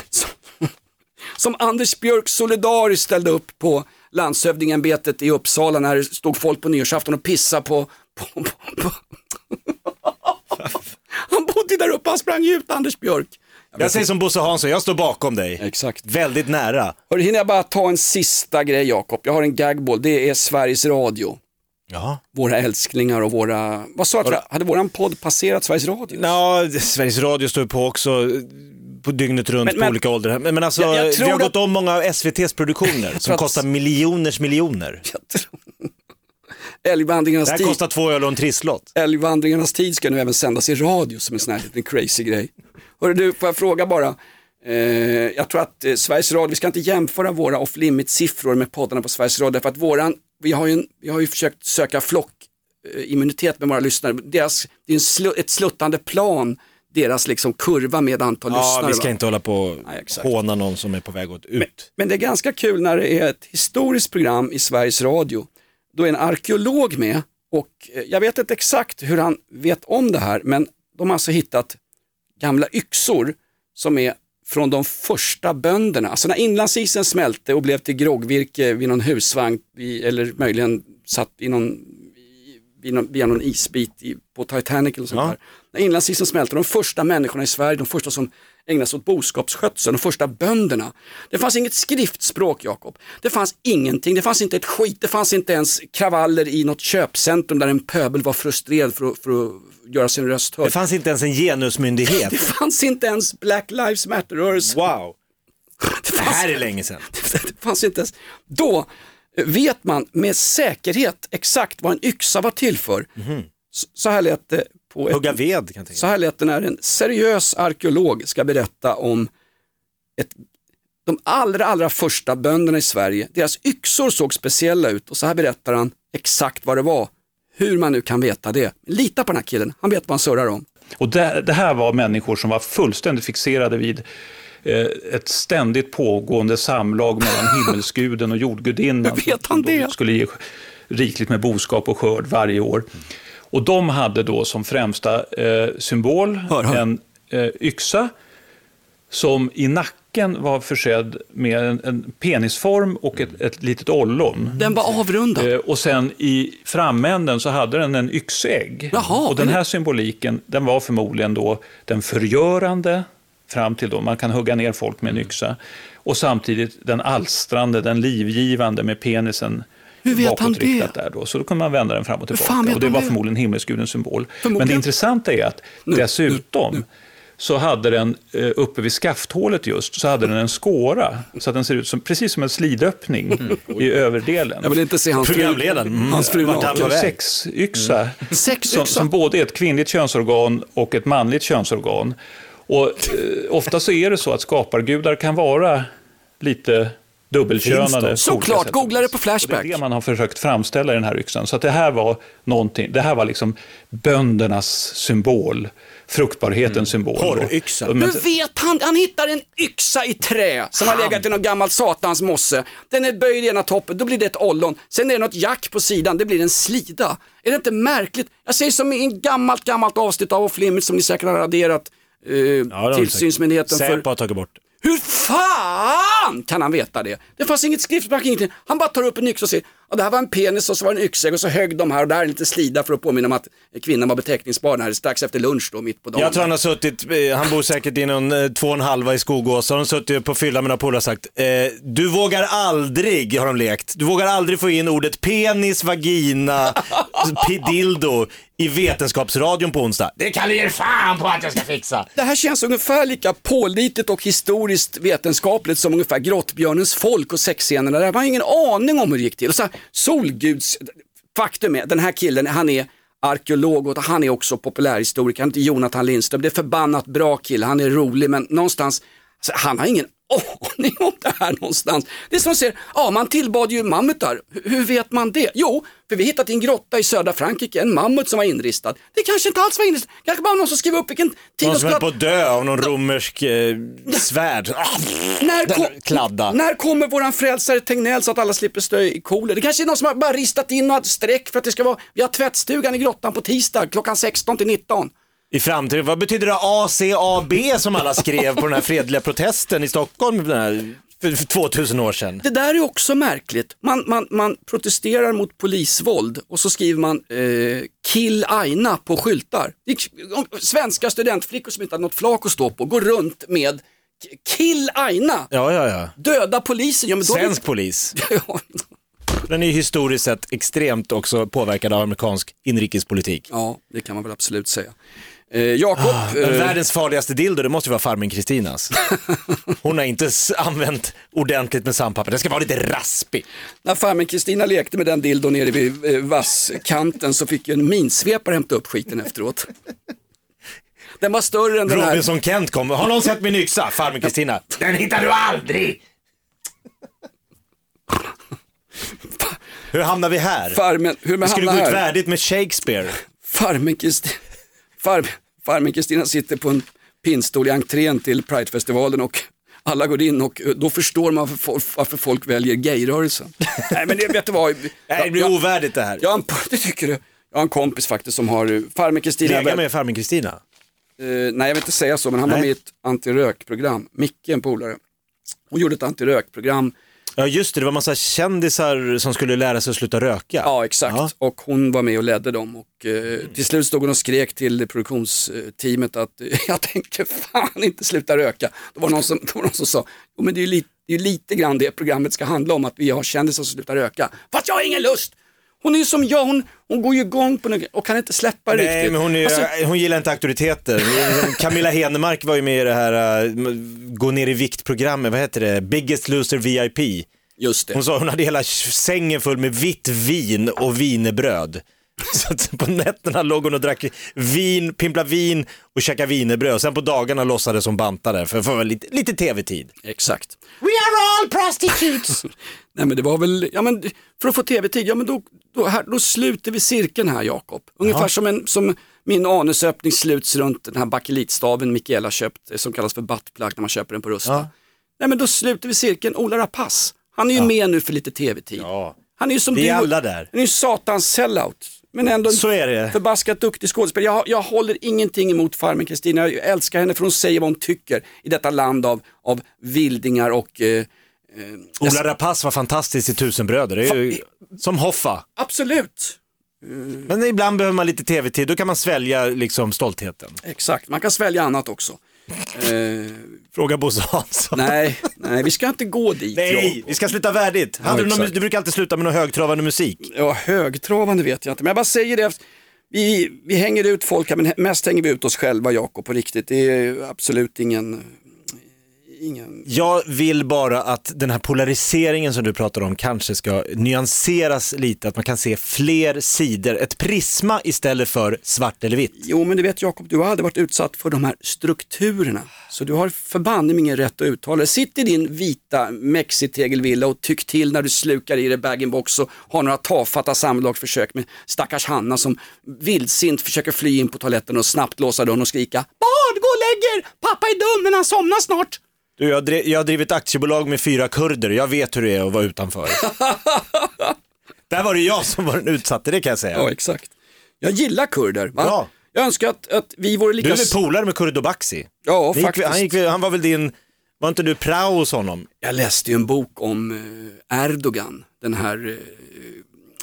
som Anders Björk solidariskt ställde upp på landshövdingeämbetet i Uppsala när det stod folk på nyårsafton och pissade på, på, på, på. Han bodde där uppe, han sprang ut Anders Björk. Jag säger som Bosse Hansson, jag står bakom dig. Exakt. Väldigt nära. Hörru, hinner jag bara ta en sista grej Jakob? Jag har en gagball, det är Sveriges Radio. Ja. Våra älsklingar och våra, vad sa vi- hade våran podd passerat Sveriges Radio? Ja, Sveriges Radio står på också på dygnet runt Men- på men- olika åldrar. Men, men alltså, Jag- jag vi har gått att- om många av SVTs produktioner som att- kostar miljoners miljoner. Älgvandringarnas Det här tid. kostar två öl och en trisslott. Älgvandringarnas tid ska nu även sändas i radio som en sån här liten crazy grej. Hörru du, får jag fråga bara. Eh, jag tror att eh, Sveriges Radio, vi ska inte jämföra våra off limit siffror med poddarna på Sveriges Radio, därför att våran, vi har ju, en, vi har ju försökt söka flockimmunitet med våra lyssnare. Deras, det är slu, ett sluttande plan, deras liksom kurva med antal Ja, lyssnare. vi ska va? inte hålla på och Nej, exakt. håna någon som är på väg åt ut. Men det är ganska kul när det är ett historiskt program i Sveriges Radio. Då är en arkeolog med och eh, jag vet inte exakt hur han vet om det här men de har alltså hittat gamla yxor som är från de första bönderna. Alltså när inlandsisen smälte och blev till groggvirke vid någon husvagn i, eller möjligen satt i någon, i- någon, via någon isbit i, på Titanic eller sånt Ja. där. När inlandsisen smälte, de första människorna i Sverige, de första som ägnade sig åt boskapsskötsel, de första bönderna. Det fanns inget skriftspråk Jakob. Det fanns ingenting, det fanns inte ett skit, det fanns inte ens kravaller i något köpcentrum där en pöbel var frustrerad för att, för att göra sin röst hörd. Det fanns inte ens en genusmyndighet. Det fanns inte ens Black Lives Matter-rörelse. Wow, Det det fanns, här är länge sedan. det fanns inte ens. Då vet man med säkerhet exakt vad en yxa var till för. Så, så här lät det på ett, Hugga ved kan jag så här lät det när en seriös arkeolog ska berätta om ett de allra, allra första bönderna i Sverige, deras yxor såg speciella ut och så här berättar han exakt vad det var. Hur man nu kan veta det. Lita på den här killen, han vet vad han surrar om. Och det, det här var människor som var fullständigt fixerade vid eh, ett ständigt pågående samlag mellan himmelsguden och jordgudinnan. Hur vet han det? Skulle ge rikligt med boskap och skörd varje år. Och de hade då som främsta eh, symbol en eh, yxa som i nacken var försedd med en, en penisform och ett, ett litet ollon. Den var avrundad. Eh, och sen i framänden så hade den en yxägg. Jaha, och den här symboliken, den var förmodligen då den förgörande, fram till då man kan hugga ner folk med en yxa. Och samtidigt den alstrande, den livgivande med penisen Hur vet han det? där då. Så då kunde man vända den fram och tillbaka. Och det var det? förmodligen himmelsgudens symbol. Men Förmodligen. det intressanta är att dessutom så hade den eh, uppe vid skafthålet just, så hade den en skåra. Så att den ser ut som, precis som en slidöppning i överdelen. Jag vill inte se hans fru, Programledaren. Mm. hans fru han naken. sexyxa. Sexyxa? Som, som både är ett kvinnligt könsorgan och ett manligt könsorgan. Och eh, ofta så är det så att skapargudar kan vara lite dubbelkönade. Såklart, googla det på Och Flashback. Det är det man har försökt framställa i den här yxan. Så att det här var någonting, det här var liksom böndernas symbol, fruktbarhetens symbol. Porryxa. Och- men- Hur vet han? Han hittar en yxa i trä som har legat i någon gammal satans mosse. Den är böjd i ena toppen, då blir det ett ollon. Sen är det något jack på sidan, det blir en slida. Är det inte märkligt? Jag säger som i en gammalt, gammalt avsnitt av Limits som ni säkert har raderat. Eh, Ja, tillsynsmyndigheten säkert. för... Säpo har tagit bort. Hur fan kan han veta det? Det fanns inget skriftspråk, ingenting. Han bara tar upp en yxa och säger, ja, det här var en penis och så var det en yxägg och så högg de här och där är en liten slida för att påminna om att kvinnan var beteckningsbar här strax efter lunch då, mitt på dagen. Jag tror han har suttit, eh, han bor säkert i någon eh, två och en halva i Skogås, så har de suttit på fylla med några polare och sagt, eh, du vågar aldrig, har de lekt, du vågar aldrig få in ordet penis, vagina, p- dildo i Vetenskapsradion på onsdag. Det kan du ge fan på att jag ska fixa. Det här känns ungefär lika pålitligt och historiskt vetenskapligt som ungefär Grottbjörnens folk och sexscenerna. Där man har ingen aning om hur det gick till. Och så här, Solguds, faktum är, den här killen, han är arkeolog och han är också populärhistoriker, han heter Jonathan Lindström. Det är förbannat bra kille, han är rolig men någonstans, alltså, han har ingen aning om det här någonstans. Det är som att säga, ja man tillbad ju mammutar. Hur- vet man det? Jo, för vi hittat i en grotta i södra Frankrike en mammut som var inristad. Det kanske inte alls var inristat, kanske bara någon som skrev upp vilken tid Någon som höll på att dö av någon romersk eh, svärd. Ah, när, kom, kladda. när kommer våran frälsare Tegnell så att alla slipper stå i kolera? Det kanske är någon som har bara ristat in några streck för att det ska vara, vi har tvättstugan i grottan på tisdag klockan 16 till 19. I framtiden, vad betyder det ACAB som alla skrev på den här fredliga protesten i Stockholm den här, för, för 2000 år sedan? Det där är också märkligt. Man, man, man protesterar mot polisvåld och så skriver man eh, kill Aina på skyltar. Svenska studentflickor som inte har något flak att stå på går runt med kill Aina. Ja, ja, ja. Döda polisen. Ja, men då är det- Svensk polis. Den är ju historiskt sett extremt också påverkad av amerikansk inrikespolitik. Ja, det kan man väl absolut säga. Eh, Jakob, Men eh, världens farligaste dildo, det måste ju vara farmen Kristinas. Hon har inte använt ordentligt med sandpapper, det ska vara lite raspig. när farmen Kristina lekte med den dildon nere vid eh, vasskanten så fick ju en minsvepare hämta upp skiten efteråt. Den var större än den här. Robinson Kent kom, har någon sett min yxa? Farmen Kristina. Den hittar du aldrig! Hur hamnar vi här? Farmen, hur Vi skulle gå ut värdigt med Shakespeare. Farmen Kristina, far, farmen sitter på en pinnstol i entrén till Pridefestivalen och alla går in och eh, då förstår man varför folk, väljer gayrörelsen. Nej men det, vet du vad? Nej, det blir jag, ovärdigt det här. jag, det tycker du? Jag har en kompis faktiskt som har, eh, farmen Kristina, Lägga med farmen Kristina. Eh, nej jag vill inte säga så, men han var Nej. med i ett antirökprogram. Micke, en polare. Hon gjorde ett antirökprogram. Ja just det, det var massa kändisar som skulle lära sig att sluta röka. Ja, exakt. Ja. Och hon var med och ledde dem. Och, eh, till slut stod hon och skrek till produktionsteamet att eh, jag tänker fan inte sluta röka. Då var det någon som, då var det någon som sa, jo, men det är ju lite, det är lite grann det programmet ska handla om, att vi har kändisar som slutar röka. Fast jag har ingen lust! Hon är ju som jag, hon, hon går ju igång på något och kan inte släppa Nej, riktigt. men hon, är, Alltså, hon gillar inte auktoriteter. Camilla Henemark var ju med i det här äh, gå ner i vikt-programmet, vad heter det? Biggest Loser VIP. Just det. Hon sa hon hade hela sängen full med vitt vin och wienerbröd. Så att på nätterna låg hon och drack vin, pimpla vin och käka wienerbröd. Sen på dagarna låtsades hon banta där för att få lite, lite tv-tid. Exakt. We are all prostitutes. Nej men det var väl, ja men för att få tv-tid, ja men då, då, här, då sluter vi cirkeln här Jakob. Ungefär Ja. som, en, som min anusöppning sluts runt den här bakelitstaven Mikaela köpt, eh, som kallas för buttplug när man köper den på Rusta. Ja. Nej men då sluter vi cirkeln, Ola Rapace, han är ju med nu för lite tv-tid. Han är ju som Vi är du, alla där. Han är ju satans sellout. Men ändå en Så är det. förbaskat duktig skådespelare. Jag, jag håller ingenting emot farmen Kristina, jag älskar henne för hon säger vad hon tycker i detta land av, av vildingar och eh, Ola Rapace var fantastisk i Tusen bröder. Det är ju som Hoffa. Absolut. Men ibland behöver man lite tv-tid, då kan man svälja liksom stoltheten. Exakt, man kan svälja annat också. Eh, Fråga Bosse Hansson. nej, nej, vi ska inte gå dit. Nej, vi ska sluta värdigt. Ja, Hade du, någon, exakt. du brukar alltid sluta med någon högtravande musik. Ja, högtravande vet jag inte, men jag bara säger det. Vi, vi hänger ut folk här, men mest hänger vi ut oss själva, Jakob, på riktigt. Det är absolut ingen... ingen... Jag vill bara att den här polariseringen som du pratar om kanske ska nyanseras lite, att man kan se fler sidor, ett prisma istället för svart eller vitt. Jo, men du vet Jakob, du har aldrig varit utsatt för de här strukturerna. Så du har förbanne ingen rätt att uttala. Sitt i din vita mexitegelvilla och tyck till när du slukar i dig bag-in-box och har några tafatta samlagsförsök med stackars Hanna som vildsint försöker fly in på toaletten och snabbt låsa dörren och skrika Barn, gå och lägg er! Pappa är dum men han somnar snart. Du, jag, dri- jag har drivit aktiebolag med fyra kurder, jag vet hur det är att vara utanför. Där var det jag som var den utsatte, det kan jag säga. Ja, exakt. Jag gillar kurder. Va? Bra. Jag önskar att, att vi vore lika... Du är väl polare med Kurdo Baxi? Ja, Ni gick, faktiskt. han, gick, han var väl din, var inte du prao hos honom? Jag läste ju en bok om eh, Erdogan, den här eh,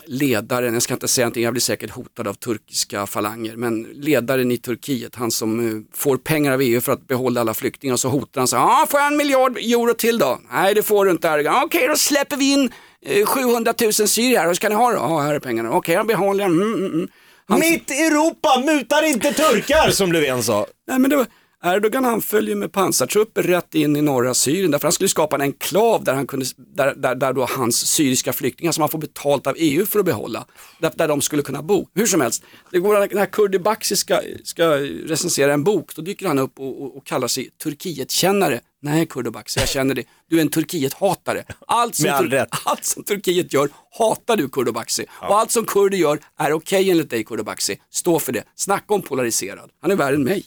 ledaren, jag ska inte säga någonting, jag blir säkert hotad av turkiska falanger, men ledaren i Turkiet, han som eh, får pengar av EU för att behålla alla flyktingar, och så hotar han så ja får jag en miljard euro till då? Nej det får du inte Erdogan, okej då släpper vi in eh, 700 000 syrier hur ska ni ha det? Ja här är pengarna, okej jag behåller dem. Mm, mm, mm. Han- Mitt Europa mutar inte turkar som Löfven sa. Nej, men det var, Erdogan han följer med pansartrupper rätt in i norra Syrien därför han skulle skapa en enklav där, han kunde, där, där, där då hans syriska flyktingar som han får betalt av EU för att behålla, där, där de skulle kunna bo. Hur som helst, det går när Kurdi Baksi ska, ska recensera en bok, då dyker han upp och, och, och kallar sig Turkietkännare. Nej Kurdi Baxi, jag känner det. Du är en Turkiet-hatare. Allt som, all Tur- allt som Turkiet gör hatar du Kurdi Baxi. Och allt som kurder gör är okej enligt dig Kurdi Baxi. Stå för det. Snacka om polariserad. Han är värre än mig.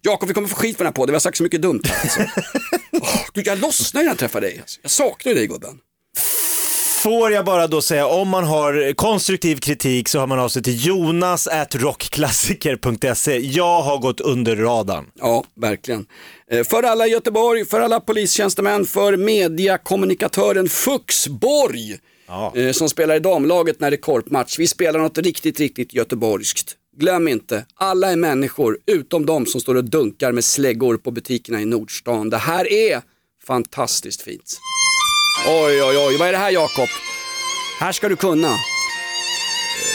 Jakob, vi kommer få skit för den här podden. Vi har sagt så mycket dumt här. Alltså. Åh, Gud, jag lossnar när jag träffar dig. Alltså. Jag saknar dig gubben. Får jag bara då säga, om man har konstruktiv kritik så har man av sig till jonas rockklassiker.se. Jag har gått under radarn. Ja, verkligen. Eh, För alla i Göteborg, för alla polistjänstemän, för mediakommunikatören Fuxborg eh, som spelar i damlaget när det är korpmatch. Vi spelar något riktigt, riktigt göteborgskt. Glöm inte, alla är människor utom de som står och dunkar med släggor på butikerna i Nordstan. Det här är fantastiskt fint. Oj, oj, oj, vad är det här Jakob? Här ska du kunna.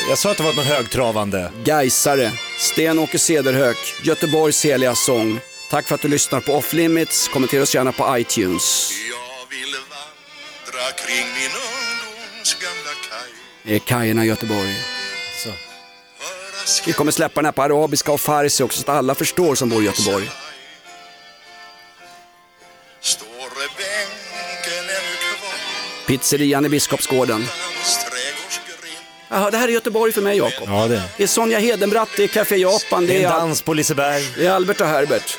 Jag sa att det var något högtravande. Gaisare, Sten-Åke Cederhök, Göteborgs heliga sång. Tack för att du lyssnar på Off Limits. Kommentera oss gärna på iTunes. Dra kring min ungdoms gamla kaj Det är kajerna i Göteborg. Vi kommer släppa den här på arabiska och farsi också så att alla förstår som bor i Göteborg. Pizzerian i Biskopsgården. Jaha, det här är Göteborg för mig Jakob. Ja, det. Det är Sonja Hedenbratt, det är Café Japan, Det det är en är, dans på Liseberg. det är Albert och Herbert.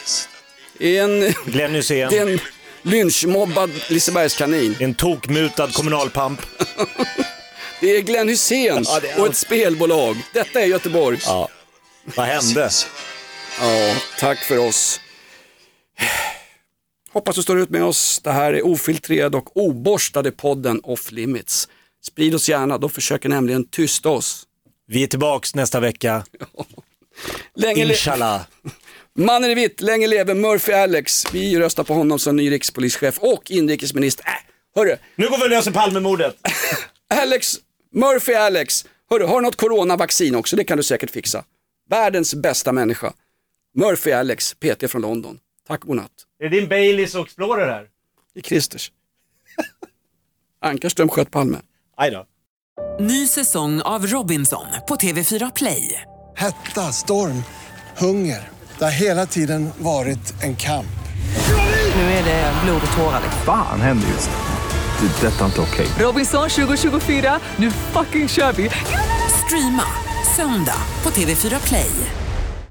Det är en, Glenn Hysén. det är en lynchmobbad Lisebergskanin. En tokmutad kommunalpamp. Det är Glenn Hysén Ja, det är och ett spelbolag. Detta är Göteborg. Ja. Vad hände? Ja, tack för oss. Hoppas du står ut med oss. Det här är ofiltrerad och oborstade podden Off Limits. Sprid oss gärna, då försöker nämligen tysta oss. Vi är tillbaks nästa vecka. Länge Inshallah. Mannen i vitt, länge leve Murphy Alex. Vi röstar på honom som ny rikspolischef och inrikesminister. Äh, hörru, Nu går vi och löser Palmemordet. Alex, Murphy Alex. Hörru, har du något coronavaccin också? Det kan du säkert fixa. Världens bästa människa. Murphy Alex, PT från London. Tack och godnatt. Är det din Baileys och Explorer här? I Christers. Ankarström sköt Palme. Aj då. Ny säsong av Robinson på TV4 Play. Hetta, storm, hunger. Det har hela tiden varit en kamp. Nu är det blod och tårar. Fan händer just det. Det är detta inte okej. Robinson 2024, nu fucking kör vi! Streama söndag på TV4 Play.